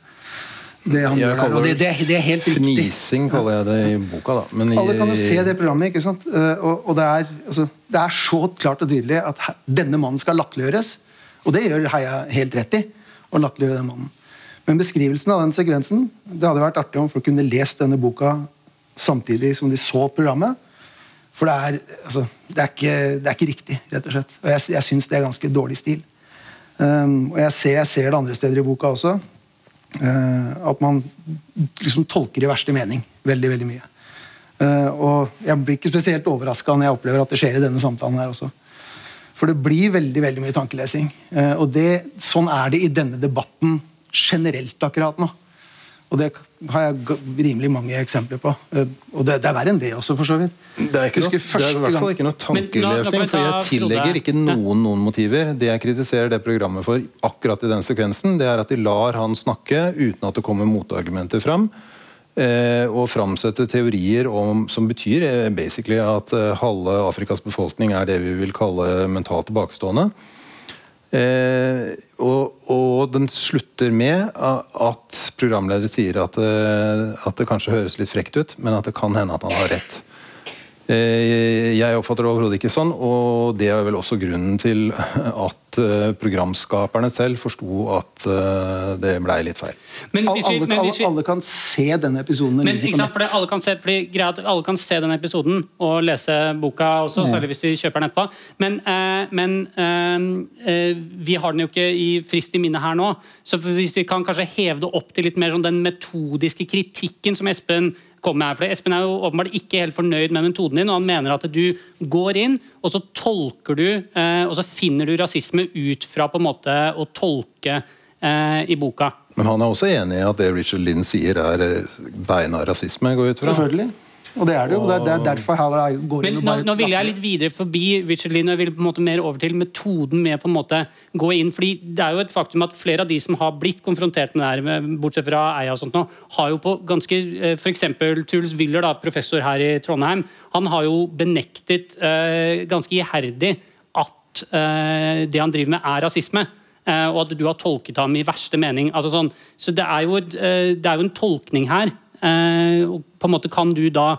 Det han gjør der, og det,
det
det, er- helt riktig.
Fnising kaller jeg det i boka, da. Men
Alle kan jo se det programmet. ikke sant? Eh, Og, og det, er, altså, det er så klart og tydelig at denne mannen skal latterliggjøres. Og det gjør Heia helt rett i. å latterliggjøre den mannen. Men beskrivelsen av den sekvensen Det hadde vært artig om folk kunne lest denne boka samtidig som de så programmet. For det er, altså, det er, ikke, det er ikke riktig, rett og slett. Og jeg, jeg syns det er ganske dårlig stil. Um, og jeg ser, jeg ser det andre steder i boka også. eh, at man liksom tolker i verste mening veldig, veldig mye. Eh, og jeg blir ikke spesielt overraska når jeg opplever at det skjer i denne samtalen her også. For det blir veldig veldig mye tankelesing. Eh, og det, sånn er det i denne debatten generelt akkurat nå. Og det har jeg rimelig mange eksempler på. Eh, og det, det er verre enn det også, for så vidt.
Det er, ikke noe, det er i hvert fall ikke noe tankelesing, for jeg tillegger ikke noen noen motiver. Det jeg kritiserer det programmet for akkurat i den sekvensen, det er at de lar han snakke uten at det kommer motargumenter fram. Eh, og framsette teorier om, som betyr eh, basically at halve Afrikas befolkning er det vi vil kalle mentalt tilbakestående. Eh, og, og den slutter med at programleder sier at, det, at det kanskje høres litt frekt ut, men at det kan hende at han har rett. Eh, jeg oppfatter det overhodet ikke sånn, og det er vel også grunnen til at eh, programskaperne selv forsto at eh, det blei litt feil.
Men
Alle,
hvis vi,
alle,
men
alle,
hvis vi,
alle kan se denne episoden.
men, ikke sant, fordi alle kan se, fordi, greit, alle kan se denne episoden og lese boka også, særlig hvis de kjøper den etterpå. Men, eh, men eh, eh, vi har den jo ikke i frist i minne her nå. Så hvis vi kan kanskje heve det opp til litt mer sånn den metodiske kritikken som Espen kom med her. For Espen er jo åpenbart ikke helt fornøyd med metoden din, og han mener at du går inn, og så tolker du, eh, og så finner du rasisme ut fra på en måte å tolke eh, i boka.
Men han er også enig i at det Richard Lynn sier er eh, beina rasisme, går ut fra?
Selvfølgelig. Og det er det jo. Det er, er derfor jeg går inn og
nå,
bare
nå vil jeg litt videre forbi Richard Lynn og jeg vil på en måte mer over til metoden med på en måte gå inn. fordi Det er jo et faktum at flere av de som har blitt konfrontert med det her, bortsett fra Eia og sånt nå, har jo på ganske F.eks. For eksempel Truls Wyller, da, professor her i Trondheim, han har jo benektet uh, ganske iherdig at uh, det han driver med, er rasisme. eh, og at du har tolket ham i verste mening. Altså sånn, så det er, jo, et, eh, det er jo en tolkning her. Eh, og på en måte kan du da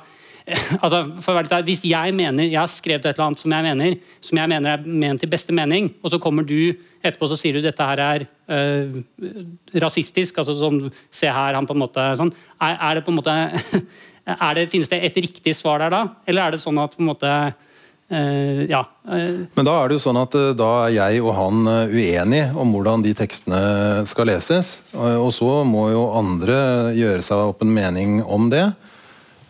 *laughs* altså, for å være litt ærlig, Hvis jeg mener, jeg har skrevet et eller annet som jeg mener som jeg mener er ment i beste mening, og så kommer du etterpå så sier du dette her er øh, rasistisk, altså sånn, se her, han på en måte sånn, er, er det på en måte *laughs* er det, Finnes det et riktig svar der da? Eller er det sånn at på en måte Ja. øh,
Men da er det jo sånn at eh, da er jeg og han eh, uenige om hvordan de tekstene skal leses. Og så må jo andre gjøre seg opp en mening om det.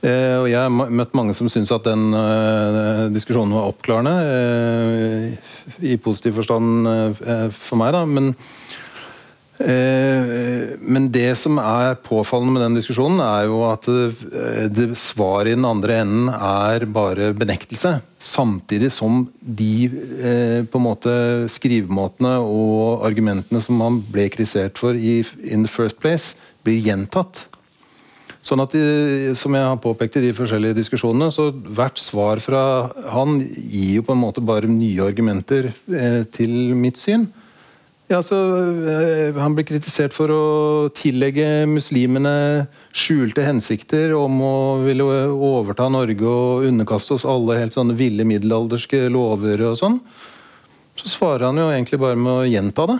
Eh, og jeg har møtt mange som syns at den eh, diskusjonen var oppklarende. eh, I positiv forstand eh, for meg, da. Men Eh, Men det som er påfallende med den diskusjonen, er jo at eh, det svaret i den andre enden er bare benektelse. Samtidig som de eh, på en måte skrivemåtene og argumentene som man ble kritisert for i in the first place, blir gjentatt. Sånn at, de, Som jeg har påpekt i de forskjellige diskusjonene, så hvert svar fra han gir jo på en måte bare nye argumenter eh, til mitt syn. Ja, så eh, Han blir kritisert for å tillegge muslimene skjulte hensikter om å ville overta Norge og underkaste oss alle helt sånne ville middelalderske lover og sånn. Så svarer han jo egentlig bare med å gjenta det.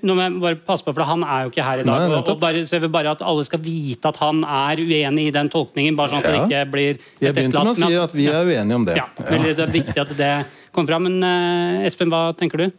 Nå må jeg bare passe på, for Han er jo ikke her i dag.
Nei,
og, bare, så jeg vil bare At alle skal vite at han er uenig i den tolkningen. bare sånn at det ikke blir
Jeg begynte med å si at vi er uenige om det.
Ja, veldig det er viktig at det kommer fram. Men eh, Espen, hva tenker du?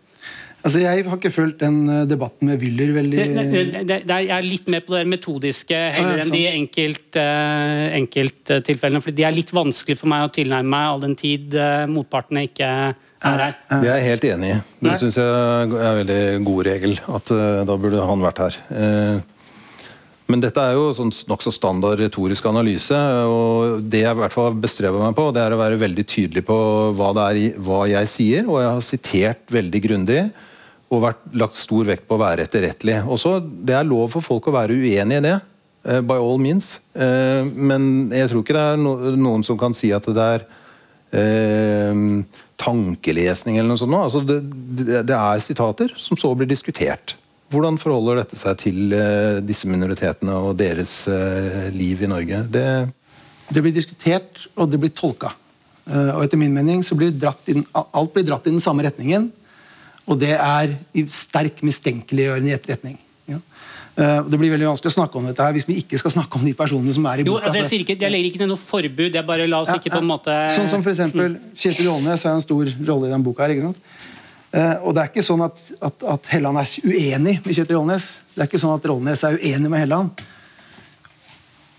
Altså, Jeg har ikke fulgt den eh, debatten med Wyller veldig
Det, det, det, det er, jeg er litt mer på det metodiske heller
Ja,
enn de enkelt, uh, enkelttilfellene. For de er litt vanskelig for meg å tilnærme meg all den tid eh, motpartene ikke er her.
Det er jeg helt enig i. Det syns jeg er en veldig god regel. At eh, da burde han vært her. Eh, men dette er jo sånn nokså standard retorisk analyse. og Det jeg i hvert fall bestreber meg på, det er å være veldig tydelig på hva, det er, i- hva jeg sier. Og jeg har sitert veldig grundig og vært, lagt stor vekt på å være etterrettelig. Også, det er lov for folk å være uenig i det. eh, by all means. Eh, men jeg tror ikke det er noen som kan si at det er eh, tankelesning eller noe sånt. Altså det, er sitater som så blir diskutert. Hvordan forholder dette seg til disse minoritetene og deres liv i Norge? Det,
Det blir diskutert, og det blir tolka. Og etter min mening så blir dratt inn, alt blir dratt i den samme retningen. Og det er i sterk mistenkeliggjørende i etterretning. Ja. Eh, det blir veldig vanskelig å snakke om dette her hvis vi ikke skal snakke om de personene som er i
Jo, altså jeg, sier ikke, jeg legger ikke ned noe forbud. Jeg bare La oss ikke på en måte
Sånn som for eksempel Kjetil Aalnes har en stor rolle i den boka. her, ikke sant? Eh, og det er ikke sånn at, at, at Helland er uenig med Kjetil Aalnes. Det er ikke sånn at Rollnes er uenig med Helland.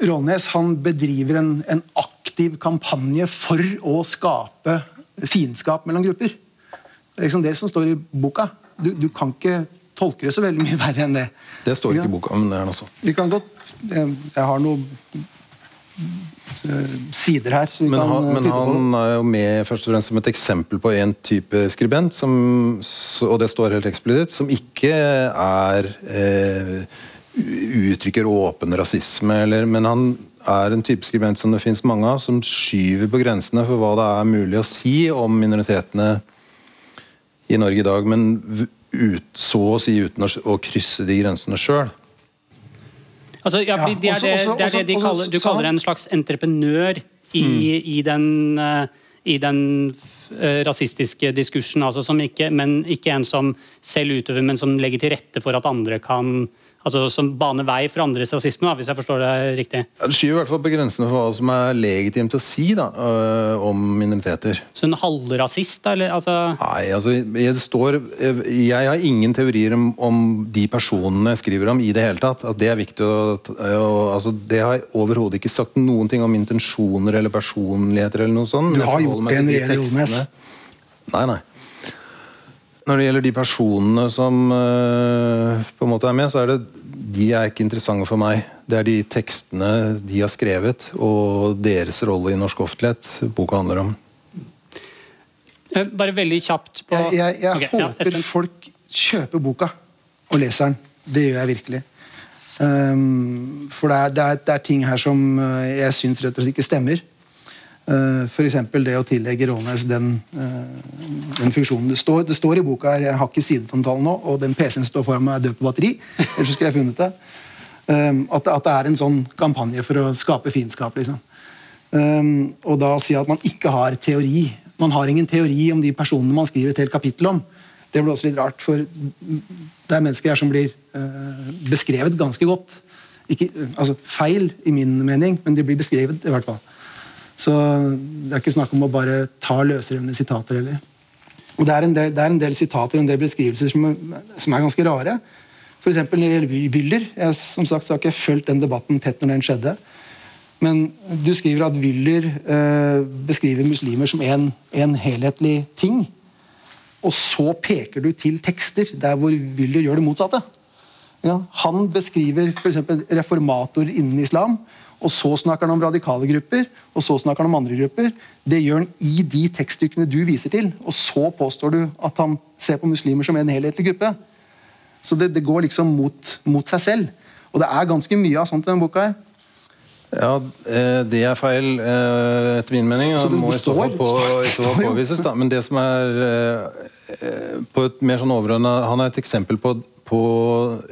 Rollnes han bedriver en, en aktiv kampanje for å skape fiendskap mellom grupper. Det er liksom det som står i boka. Du, du kan ikke tolke det så veldig mye *laughs* verre enn det.
det står ikke i boka, men det er noe også.
Vi kan godt eh, Jeg har noen eh, sider her.
Men, han,
eh,
men han er jo med først og fremst som et eksempel på en type skribent, som, og det står helt eksplisitt, som ikke er eh, uttrykker åpen rasisme, eller, men han er en type skribent som det finnes mange av, som skyver på grensene for hva det er mulig å si om minoritetene i Norge i dag, men ut, så å si uten å, å krysse de grensene sjøl.
Altså, ja, det er det, det, er det de kaller, du kaller en slags entreprenør i, i den, eh, i den eh, rasistiske diskursen, altså som ikke, men ikke en som selv utøver, men som legger til rette for at andre kan altså Som baner vei for andres rasisme, da, hvis jeg forstår det riktig.
Ja, Det skyver i hvert fall på grensene for hva som er legitimt å si da, øh, om minoriteter.
Så en halvrasist, da? Eller, altså,
Nei, altså, jeg, det står, jeg har ingen teorier om, om de personene jeg skriver om i det hele tatt. At det er viktig å, å altså, Det har jeg overhodet ikke sagt noen ting om intensjoner eller personligheter eller noe sånt.
Du har gjort det,
de
Henriette
Nei, nei. Når det gjelder de personene som uh, på en måte er med, så er det de er ikke interessante for meg. Det er de tekstene de har skrevet, og deres rolle i norsk offentlighet boka handler om.
eh, bare veldig kjapt på
Jeg, jeg, jeg
okay,
håper
ja,
folk kjøper boka og leser den. Det gjør jeg virkelig. Um, for det er, det, er, det er ting her som uh, jeg syns rett og slett ikke stemmer. Uh, F.eks. det å tillegge Rånes den, uh, den funksjonen. Det står, det står i boka her, jeg har ikke sidetomtalen nå, og den PC-en står foran meg, er død på batteri. Ellers skulle jeg funnet det. Um, at, at det er en sånn kampanje for å skape fiendskap. Liksom. Og da si at man ikke har teori. Man har ingen teori om de personene man skriver et helt kapittel om. Det blir også litt rart, for det er mennesker her som blir eh, beskrevet ganske godt. Ikke, eh, altså feil, i min mening, men de blir beskrevet i hvert fall. Så det er ikke snakk om å bare ta løsrevne sitater heller. Og det er, del, det er en del sitater en del beskrivelser som, som er ganske rare. Eksempel når det gjelder Wyller. Jeg, som sagt har ikke fulgt den debatten tett når den skjedde. Men du skriver at Wyller eh, beskriver muslimer som en, en helhetlig ting. Og så peker du til tekster der hvor Wyller gjør det motsatte. Ja, han beskriver f.eks. reformatorer innen islam, og så snakker han om radikale grupper, og så snakker han om andre grupper. Det gjør han i de tekststykkene du viser til, og så påstår du at han ser på muslimer som en helhetlig gruppe. Så det, det går liksom mot, mot seg selv. Og det er ganske mye av sånt i denne boka. her.
Ja, eh, det er feil eh, etter min mening.
Så det
må i så fall på, påvises. Da. Men det som er eh, på et mer sånn overordnet, Han er et eksempel på, på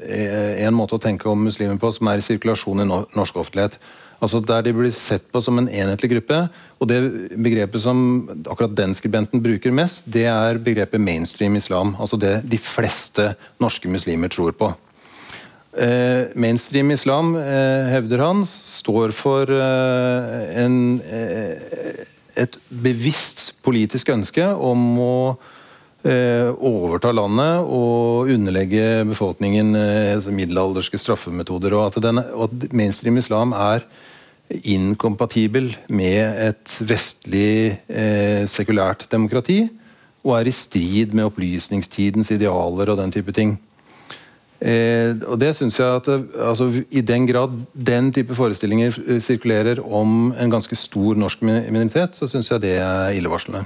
en måte å tenke om muslimer på som er i sirkulasjon i norsk offentlighet. Altså Der de blir sett på som en enhetlig gruppe. Og det begrepet som akkurat den skribenten bruker mest, det er begrepet mainstream islam. Altså det de fleste norske muslimer tror på. Eh, mainstream islam, eh, hevder han, står for eh, en, eh, et bevisst politisk ønske om å eh, overta landet og underlegge befolkningen eh, middelalderske straffemetoder. Og at, den, og at mainstream islam er inkompatibel med et vestlig sekulært demokrati og er i strid med opplysningstidens idealer og den type ting. Eh, og det synes jeg at altså, I den grad den type forestillinger eh, sirkulerer om en ganske stor norsk minoritet, så syns jeg det er illevarslende.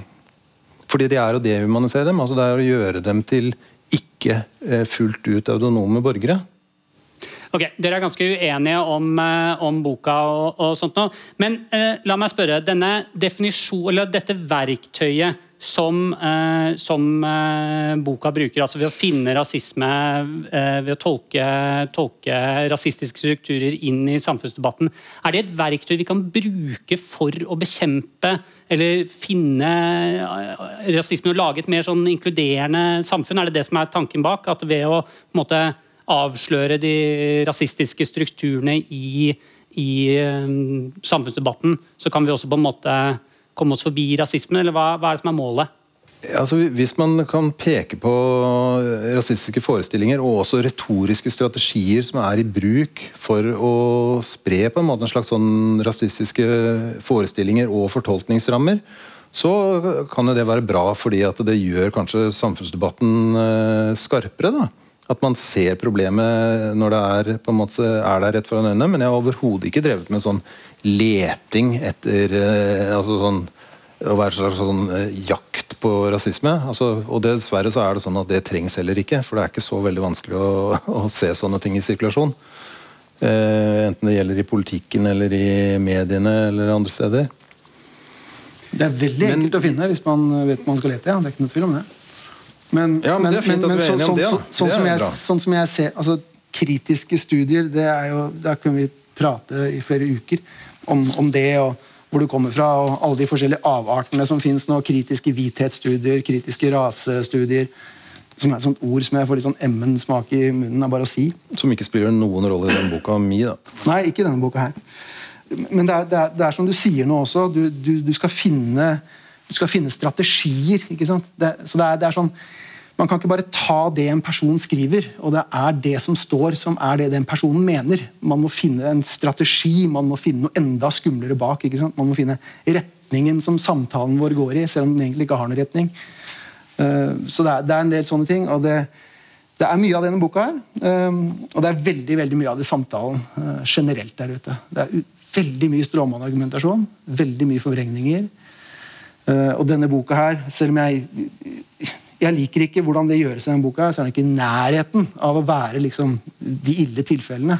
Fordi det er å dehumanisere dem. altså Det er å gjøre dem til ikke eh, fullt ut autonome borgere.
Ok, Dere er ganske uenige om, eh, om boka og, og, sånt nå. Men eh, la meg spørre. Denne definisjon, eller dette verktøyet som, eh, som eh, boka bruker, altså ved å finne rasisme, eh, ved å tolke, tolke, rasistiske strukturer inn i samfunnsdebatten, er det et verktøy vi kan bruke for å bekjempe eller finne rasisme og lage et mer sånn inkluderende samfunn? Er det det som er tanken bak? At ved å måte avsløre de rasistiske strukturene i, i samfunnsdebatten, så kan vi også på en måte komme oss forbi rasismen, eller hva, hva er det som er målet?
Altså, hvis man kan peke på rasistiske forestillinger og også retoriske strategier som er i bruk for å spre på en måte en slags sånn rasistiske forestillinger og fortolkningsrammer, så kan jo det være bra fordi at det gjør kanskje samfunnsdebatten eh, skarpere. da. At man ser problemet når det er, på en måte, er der rett foran øynene. Men jeg har overhodet ikke drevet med sånn leting etter eh, altså sånn, Å være slags sånn eh, jakt på rasisme. Altså, og dessverre så er det sånn at det trengs heller ikke. For det er ikke så veldig vanskelig å, å se sånne ting i sirkulasjon. Uh, enten det gjelder i politikken eller i mediene eller andre steder.
Det er veldig Men, å finne hvis man vet man skal lete. Ja. Det er ikke noe tvil om det.
Men, ja, men, men, men, så, sånn, det,
sånn, som jeg, sånn, som jeg, ser altså, Kritiske studier, det er jo, der kunne vi prate i flere uker om, om, det. og hvor du kommer fra, og alle de forskjellige avartene som finnes nå. Kritiske hvithetsstudier, kritiske rasestudier. Som er et sånt ord som jeg får litt sånn emmen smak i munnen av bare å si.
Som ikke spiller noen rolle i denne boka mi, da?
Nei, ikke i denne boka her. Men det er, det er, det er som du sier nå også, du, du, du, skal, finne, du skal finne strategier. ikke sant? Det, så det er, det er sånn man kan ikke bare ta det en person skriver, og det er det som står, som er det den personen mener. Man må finne en strategi, man må finne noe enda skumlere bak. Man må finne retningen som samtalen vår går i, selv om den egentlig ikke har noen retning. Uh, så det er, det er en del sånne ting. og det, det er mye av denne boka her. Eh, og det er veldig veldig mye av det samtalen eh, generelt der ute. Det er veldig mye stråmannargumentasjon, veldig mye forvrengninger. Og denne boka her, selv om jeg jeg liker ikke hvordan det gjøres i denne boka. Så er den ikke i nærheten av å være liksom, de ille tilfellene.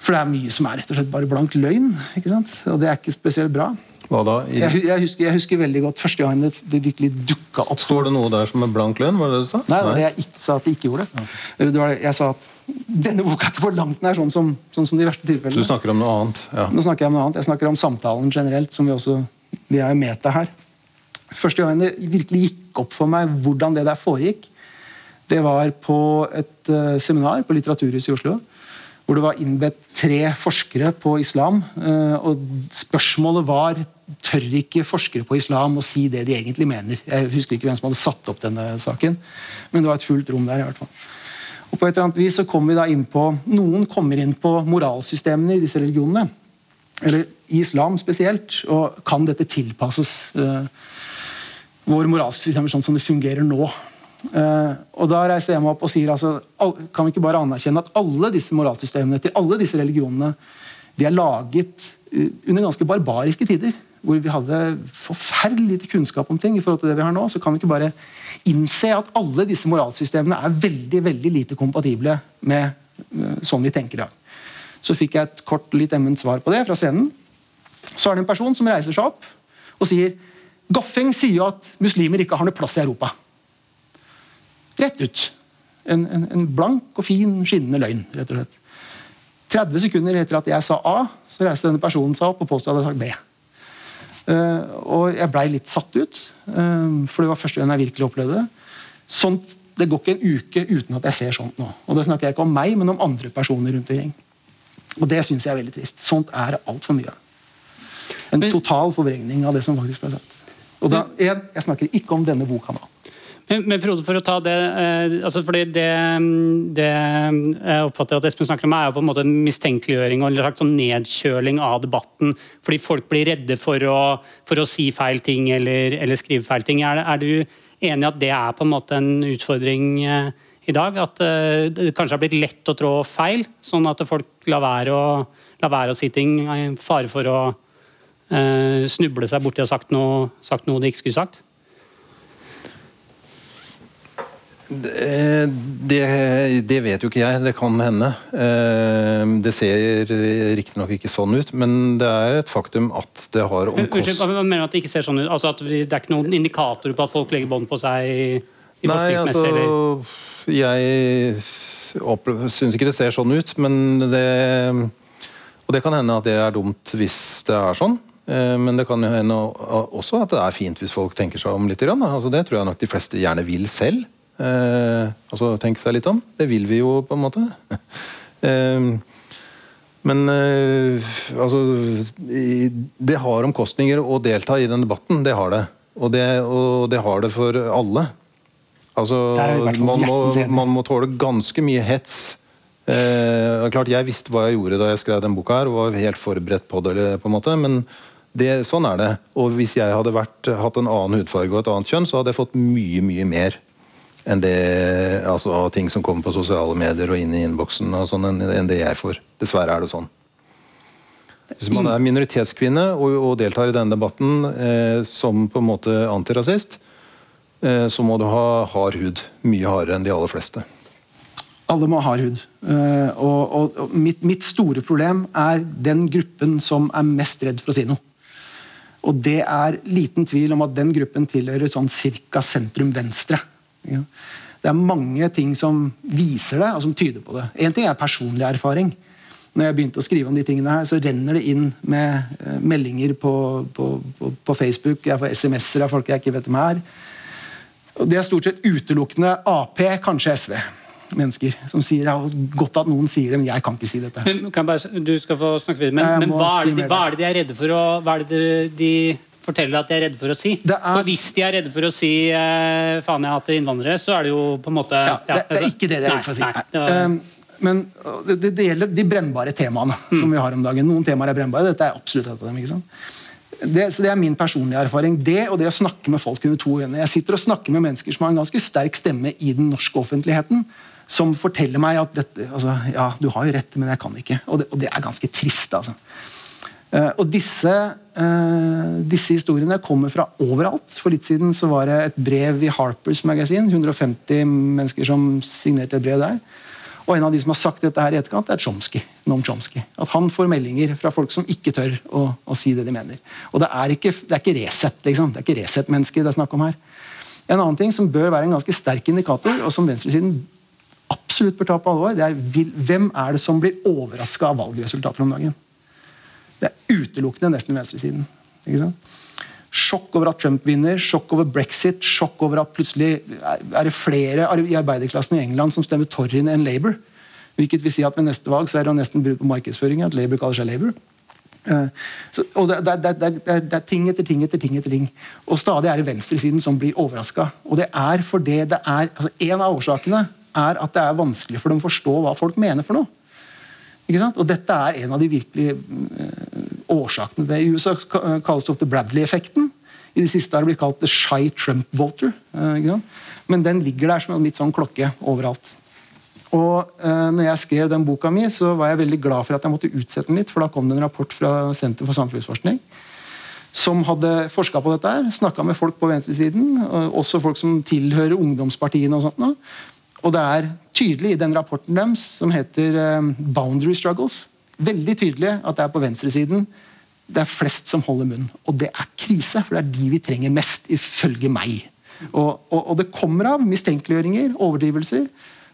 For det er mye som er rett og slett bare blank løgn. ikke sant? Og det er ikke spesielt bra.
Hva da?
I... Jeg, jeg, husker, jeg, husker, veldig godt første gang det, det virkelig dukka opp.
Står det noe der som er blank løgn? var det det du sa?
Nei, Nei. jeg ikke, sa at det ikke gjorde det. Okay. Jeg sa at denne boka er ikke for langt nær sånn som, sånn som de verste tilfellene.
Du snakker om noe annet?
Ja. Nå snakker Jeg om noe annet. Jeg snakker om samtalen generelt, som vi også vi er jo meta her. Første gangen det virkelig gikk opp for meg hvordan det der foregikk, det var på et uh, seminar på Litteraturhuset i Oslo. Hvor det var innbedt tre forskere på islam. Uh, og spørsmålet var tør ikke forskere på islam å si det de egentlig mener. Jeg husker ikke hvem som hadde satt opp denne saken, men det var et fullt rom der. i hvert fall. Og på et eller annet vis så kom vi da inn på, Noen kommer inn på moralsystemene i disse religionene. Eller i islam spesielt. Og kan dette tilpasses? Uh, vår moralsystem sånn som det fungerer nå. Uh, og Da reiser jeg meg opp og sier altså, kan vi ikke bare anerkjenne at alle disse moralsystemene til alle disse religionene de er laget uh, under ganske barbariske tider, hvor vi hadde forferdelig lite kunnskap om ting. i forhold til det vi har nå, Så kan vi ikke bare innse at alle disse moralsystemene er veldig veldig lite kompatible med uh, sånn vi tenker i dag. Så fikk jeg et kort, litt emment svar på det fra scenen. Så er det en person som reiser seg opp og sier Goffeng sier jo at muslimer ikke har noe plass i Europa. Rett ut. En, en, en blank og fin, skinnende løgn, rett og slett. 30 sekunder etter at jeg sa A, så reiste denne personen seg opp og påstod at jeg hadde sagt B. Uh, og jeg blei litt satt ut, uh, for det var første gang jeg virkelig opplevde det. Sånt, det går ikke en uke uten at jeg ser sånt nå. Og det snakker jeg ikke om meg, men om andre personer rundt omkring. Og det syns jeg er veldig trist. Sånt er det altfor mye av. En total forvrengning av det som faktisk ble sagt. Og da, jeg, jeg snakker ikke om denne boka nå.
Men, men Frode, for å ta det eh, altså fordi det, det, jeg oppfatter at Espen snakker om, er jo på en måte en mistenkeliggjøring og en slags sånn nedkjøling av debatten. Fordi folk blir redde for å, for å si feil ting eller, eller skrive feil ting. Er, er, du enig i at det er på en måte en utfordring eh, i dag? At eh, det kanskje har blitt lett å trå feil, sånn at folk lar være å, lar være å si ting i fare for å eh, snuble seg borti og sagt noe, sagt noe de ikke skulle sagt?
Det, det, vet jo ikke jeg. Det kan hende. Eh, det ser riktignok ikke sånn ut, men det er et faktum at det har
omkost... Hva mener du at det ikke ser sånn ut? Altså at Det er ikke noen indikator på at folk legger bånd på seg? i
Nei, altså, eller? Jeg syns ikke det ser sånn ut, men det Og det kan hende at det er dumt hvis det er sånn. Eh, men det kan hende også at det er fint hvis folk tenker seg om litt. Altså, det tror jeg nok de fleste gjerne vil selv. Eh, altså tenke seg litt om. Det vil vi jo, på en måte. *laughs* eh, men eh, altså Det har omkostninger å delta i den debatten. Det har det. Og det, og det har det for alle. Altså, man må, man må, tåle ganske mye hets. Eh, klart Jeg visste hva jeg gjorde da jeg skrev den boka, her, og var helt forberedt på det. på en måte, men det, sånn er det. Og hvis jeg hadde vært, hatt en annen hudfarge og et annet kjønn, så hadde jeg fått mye, mye mer enn det, altså, ting som kommer på sosiale medier og inn i innboksen, og sånn, enn, det jeg får. Dessverre er det sånn. Hvis man er minoritetskvinne og, og deltar i denne debatten eh, som på en måte antirasist, så må du ha hard hud. Mye hardere enn de aller fleste.
Alle må ha hard hud. Uh, og, og, og mitt, mitt, store problem er den gruppen som er mest redd for å si noe. Og det er liten tvil om at den gruppen tilhører sånn ca. sentrum venstre. Det er mange ting som viser det, og som tyder på det. Én ting er personlig erfaring. Når jeg begynte å skrive om de tingene her, så renner det inn med eh, meldinger på, på, på, på Facebook. Jeg får SMS-er av folk jeg ikke vet hvem er. Og Det er stort sett utelukkende Ap, kanskje SV. Mennesker som sier det er godt at noen sier det, men jeg kan ikke si dette.
Men, bare, du skal få snakke videre, men, men hva, er det, hva, er det, de er redde for? å hva er det de forteller at de er redde for å si. Er... For Hvis de er redde for å si eh, 'faen, jeg hater innvandrere', så er det jo på en måte
ja, det, det, er ikke det de er redde for å si. Nei, det var... um, men det, det, gjelder de brennbare temaene mm. som vi har om dagen. Noen temaer er brennbare. Dette er absolutt et av dem. ikke sant? Det, så det er min personlige erfaring. Det og det å snakke med folk under to øyne. Jeg sitter og snakker med mennesker som har en ganske sterk stemme i den norske offentligheten. Som forteller meg at dette, altså, ja, du har jo rett, men jeg kan ikke. Og det, og det er ganske trist. altså. Uh, og disse Uh, disse historiene kommer fra overalt. For litt siden så var det et brev i Harpers Magazine. 150 mennesker som signerte et brev der. Og en av de som har sagt dette her i etterkant, er Chomsky. Noam Chomsky. At han får meldinger fra folk som ikke tør å, å si det de mener. Og det er ikke, det ikke Resett liksom. Det er ikke Resett-mennesker det er snakk om her. En annen ting som bør være en ganske sterk indikator, og som venstresiden absolutt bør ta på alvor, det er hvem er det som blir overraska av valgresultater om dagen. Det er utelukkende nesten venstresiden. Sjokk over at Trump vinner, sjokk over brexit, sjokk over at plutselig er det flere i arbeiderklassen i England som stemmer Tory enn Labour. Hvilket vil si at ved neste valg så er det nesten brudd på markedsføringen at Labour kaller seg Labour. Uh, så, og det, det, det, det, er ting etter ting etter ting. etter ting. Og stadig er det venstresiden som blir overraska. Og det det altså En av årsakene er at det er vanskelig for dem å forstå hva folk mener for noe. Og dette er en av de virkelige uh, årsakene til det. I USA kalles det ofte Bradley-effekten. I det siste har det blitt kalt the shy Trump voter. Uh, Men den ligger der som en litt sånn klokke overalt. Og uh, når jeg skrev den boka mi, så var jeg veldig glad for at jeg måtte utsette den litt, for da kom det en rapport fra Senter for samfunnsforskning som hadde forska på dette, her, snakka med folk på venstresiden, også folk som tilhører ungdomspartiene. og sånt. Og det er tydelig i den rapporten deres, som heter um, 'Boundary Struggles', veldig tydelig at det er på venstresiden det er flest som holder munn. Og det er krise, for det er de vi trenger mest, ifølge meg. Og, og, og det kommer av mistenkeliggjøringer, overdrivelser,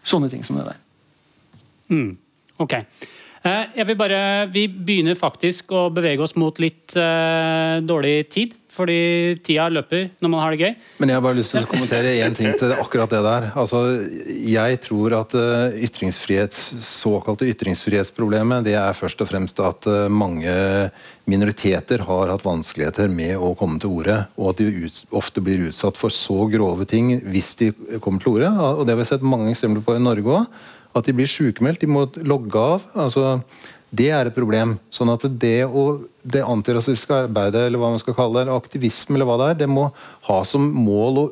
sånne ting som det der.
Mm. Ok. Eh, jeg vil bare, Vi begynner faktisk å bevege oss mot litt uh, dårlig tid fordi tida løper når man har det gøy.
Men jeg har bare lyst til å kommentere én ting til akkurat det der. Altså, jeg tror at eh, ytringsfrihets, såkalte ytringsfrihetsproblemet det er først og fremst at eh, mange minoriteter har hatt vanskeligheter med å komme til orde, og at de ofte blir utsatt for så grove ting hvis de kommer til orde. Og det har vi sett mange eksempler på i Norge òg. At de blir sykemeldt, de må logge av. altså det er et problem. Sånn at det, det antirasistiske arbeidet, eller hva man skal kalle det, eller aktivisme, eller hva det er, det må ha som mål å,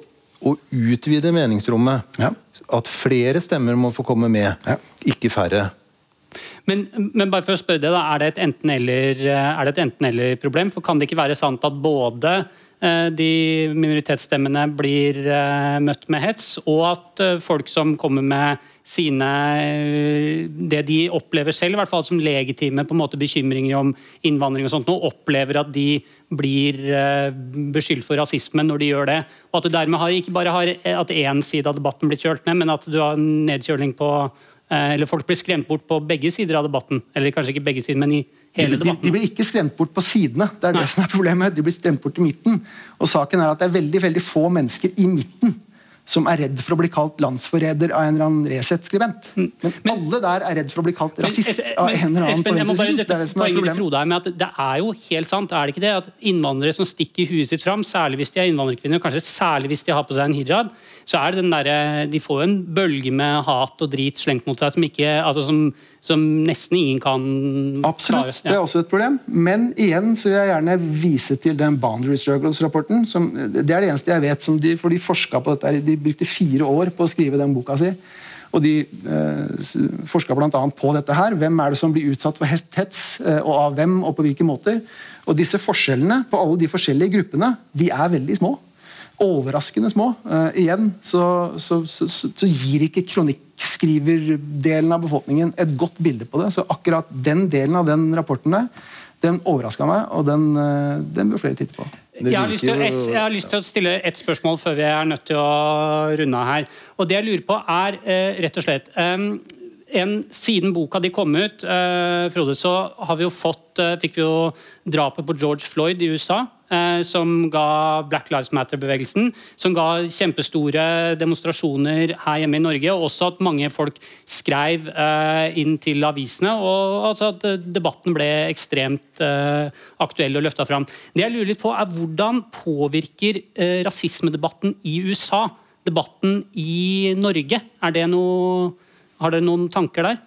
å utvide meningsrommet. Ja. At flere stemmer må få komme med, ja. ikke færre.
Men, men, bare for å spørre deg, da, er det et enten-eller enten problem? For kan det ikke være sant at både eh, de minoritetsstemmene blir eh, møtt med hets, og at eh, folk som kommer med sine Det de opplever selv, i hvert fall som legitime på en måte bekymringer om innvandring og sånt, nå opplever at de blir eh, beskyldt for rasisme når de gjør det. Og at du dermed har, ikke bare har at én side av debatten blir kjølt ned, men at du har nedkjøling på eh, eller folk blir skremt bort på begge sider av debatten. Eller kanskje ikke begge sider, men i hele debatten.
De, de, blir ikke skremt bort på sidene. det er Nei. det som er problemet. De blir skremt bort i midten. Og saken er at det er veldig, veldig få mennesker i midten som er redd for å bli kalt landsforræder av en eller annen Resett-skribent. Mm. Men, men, alle der er redd for å bli kalt rasist men, av en eller annen
Espen, jeg må bare, dette, det er det som er. Med at det er jo helt sant, er det ikke det, at innvandrere som stikker huet sitt fram, særlig hvis de er innvandrerkvinner, kanskje særlig hvis de har på seg en hijab, så er det den der, de får jo en bølge med hat og drit slengt mot seg som ikke altså som som nesten ingen kan
Absolutt, ja. det er også et problem. Men igjen så vil jeg gjerne vise til den Boundary Struggles-rapporten. Det er det eneste jeg vet. De, for de forska på dette, de brukte fire år på å skrive den boka si. Og De eh, forska bl.a. på dette her. Hvem er det som blir utsatt for hets, eh, og av hvem, og på hvilke måter. Og Disse forskjellene på alle de forskjellige gruppene de er veldig små overraskende små. Uh, igjen så, så, så, så, gir ikke kronikkskriverdelen av befolkningen et godt bilde på det. Så akkurat den delen av den rapporten der, den overraska meg, og den, uh, den bør flere titte på.
Jeg har, et, jeg har, lyst til å stille et spørsmål før vi er nødt til å runde av her. Og det jeg lurer på er uh, rett og slett um, en, Siden boka di kom ut, Frode, så har vi jo fått, fikk vi jo drapet på George Floyd i USA. Eh, som ga Black Lives Matter-bevegelsen, som ga kjempestore demonstrasjoner her hjemme i Norge. Og også at mange folk skrev eh, inn til avisene, og altså at debatten ble ekstremt eh, aktuell og løfta fram. Det jeg lurer litt på, er hvordan påvirker rasismedebatten i USA debatten i Norge? Er det noe, har dere noen tanker der?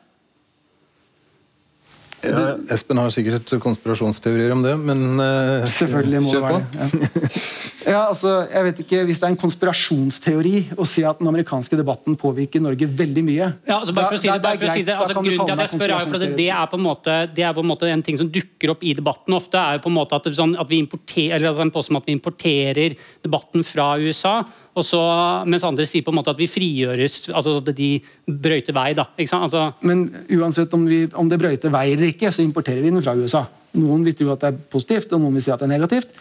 Ja, Espen har sikkert konspirasjonsteorier om det, men uh,
Selvfølgelig må det være det. Ja. *laughs* ja. altså, jeg vet ikke, Hvis det er en konspirasjonsteori å si at den amerikanske debatten påvirker Norge veldig mye
Ja, altså bare for å si det, bare for å si det altså, Grunnen til at jeg spør, er jo for det, det, er på en måte, det er på en måte en ting som dukker opp i debatten ofte. er jo på en måte at, sånn, at vi importerer, eller altså en påstand at vi importerer debatten fra USA. Så, mens andre sier på en måte at vi frigjøres, altså at de brøyter vei. da? Altså,
Men uansett om, vi, om det brøyter vei eller ikke, så importerer vi den fra USA. Noen vil tro at det er positivt, og noen vil si at det er negativt.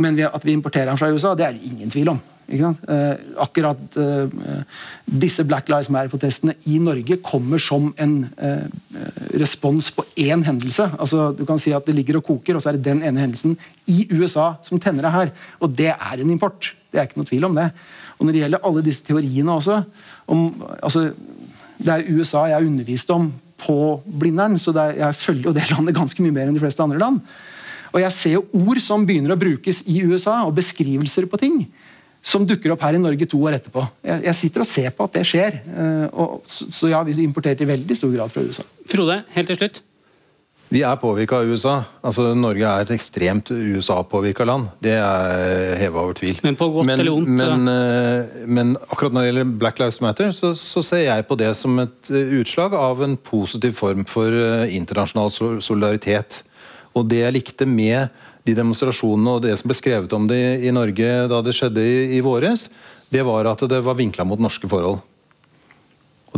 Men at vi importerer den fra USA, det er det ingen tvil om. Eh, akkurat eh, disse Black Lives Matter-protestene i Norge kommer som en eh, respons på én hendelse. Altså, du kan si at Det ligger og koker, og så er det den ene hendelsen i USA som tenner det her. Og det er en import. Det er ikke noe tvil om det. Og Når det gjelder alle disse teoriene også om, altså, Det er USA jeg har undervist om på Blindern, så er, jeg følger jo det landet ganske mye mer enn de fleste andre land. Og jeg ser jo ord som begynner å brukes i USA, og beskrivelser på ting som dukker opp her i Norge to år etterpå. Jeg, jeg sitter og ser på at det skjer. Uh, og, så, så ja, vi importerer i veldig stor grad fra USA.
Frode, helt til slutt.
Vi er påvirka av USA. Altså, Norge er et ekstremt USA-påvirka land. Det er heva over tvil.
Men på godt men, eller ondt?
Men, ja. men, akkurat når det gjelder Black Lives Matter, så, så, ser jeg på det som et utslag av en positiv form for internasjonal solidaritet. Og det jeg likte med de demonstrasjonene og det som ble skrevet om det i Norge da det skjedde i, i våres, det var at det var vinkla mot norske forhold.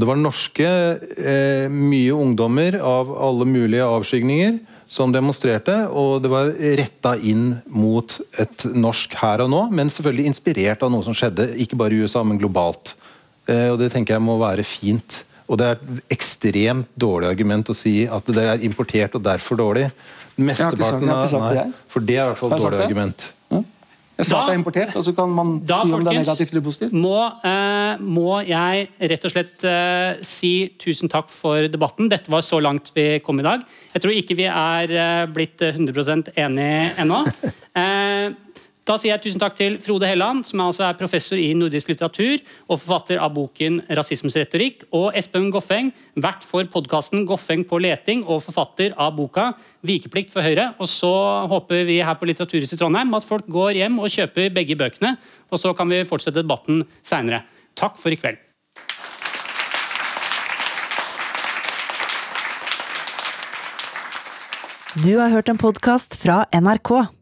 Og Det var norske, eh, mye ungdommer av alle mulige avskygninger som demonstrerte, og det var retta inn mot et norsk her og nå, men selvfølgelig inspirert av noe som skjedde, ikke bare i USA, men globalt. Eh, og Det tenker jeg må være fint. Og det er et ekstremt dårlig argument å si at det er importert og derfor dårlig. Mesteparten
det,
nei. For det er i hvert fall et dårlig argument.
Jeg sa
Da-
at det er importert, og så kan man
Da,
si om det er negativt eller positivt.
Må, eh, må jeg rett og slett eh, si tusen takk for debatten. Dette var så langt vi kom i dag. Jeg tror ikke vi er eh, blitt 100% enige ennå. *laughs* Da sier jeg tusen takk til Frode Helland, som altså er professor i nordisk litteratur og forfatter av boken 'Rasismens retorikk', og Espen Goffeng, vert for podkasten 'Goffeng på leting' og forfatter av boka 'Vikeplikt for Høyre'. Og så håper vi her på Litteraturhuset i Trondheim at folk går hjem og kjøper begge bøkene, og så kan vi fortsette debatten seinere. Takk for i kveld.
Du har hørt en podkast fra NRK.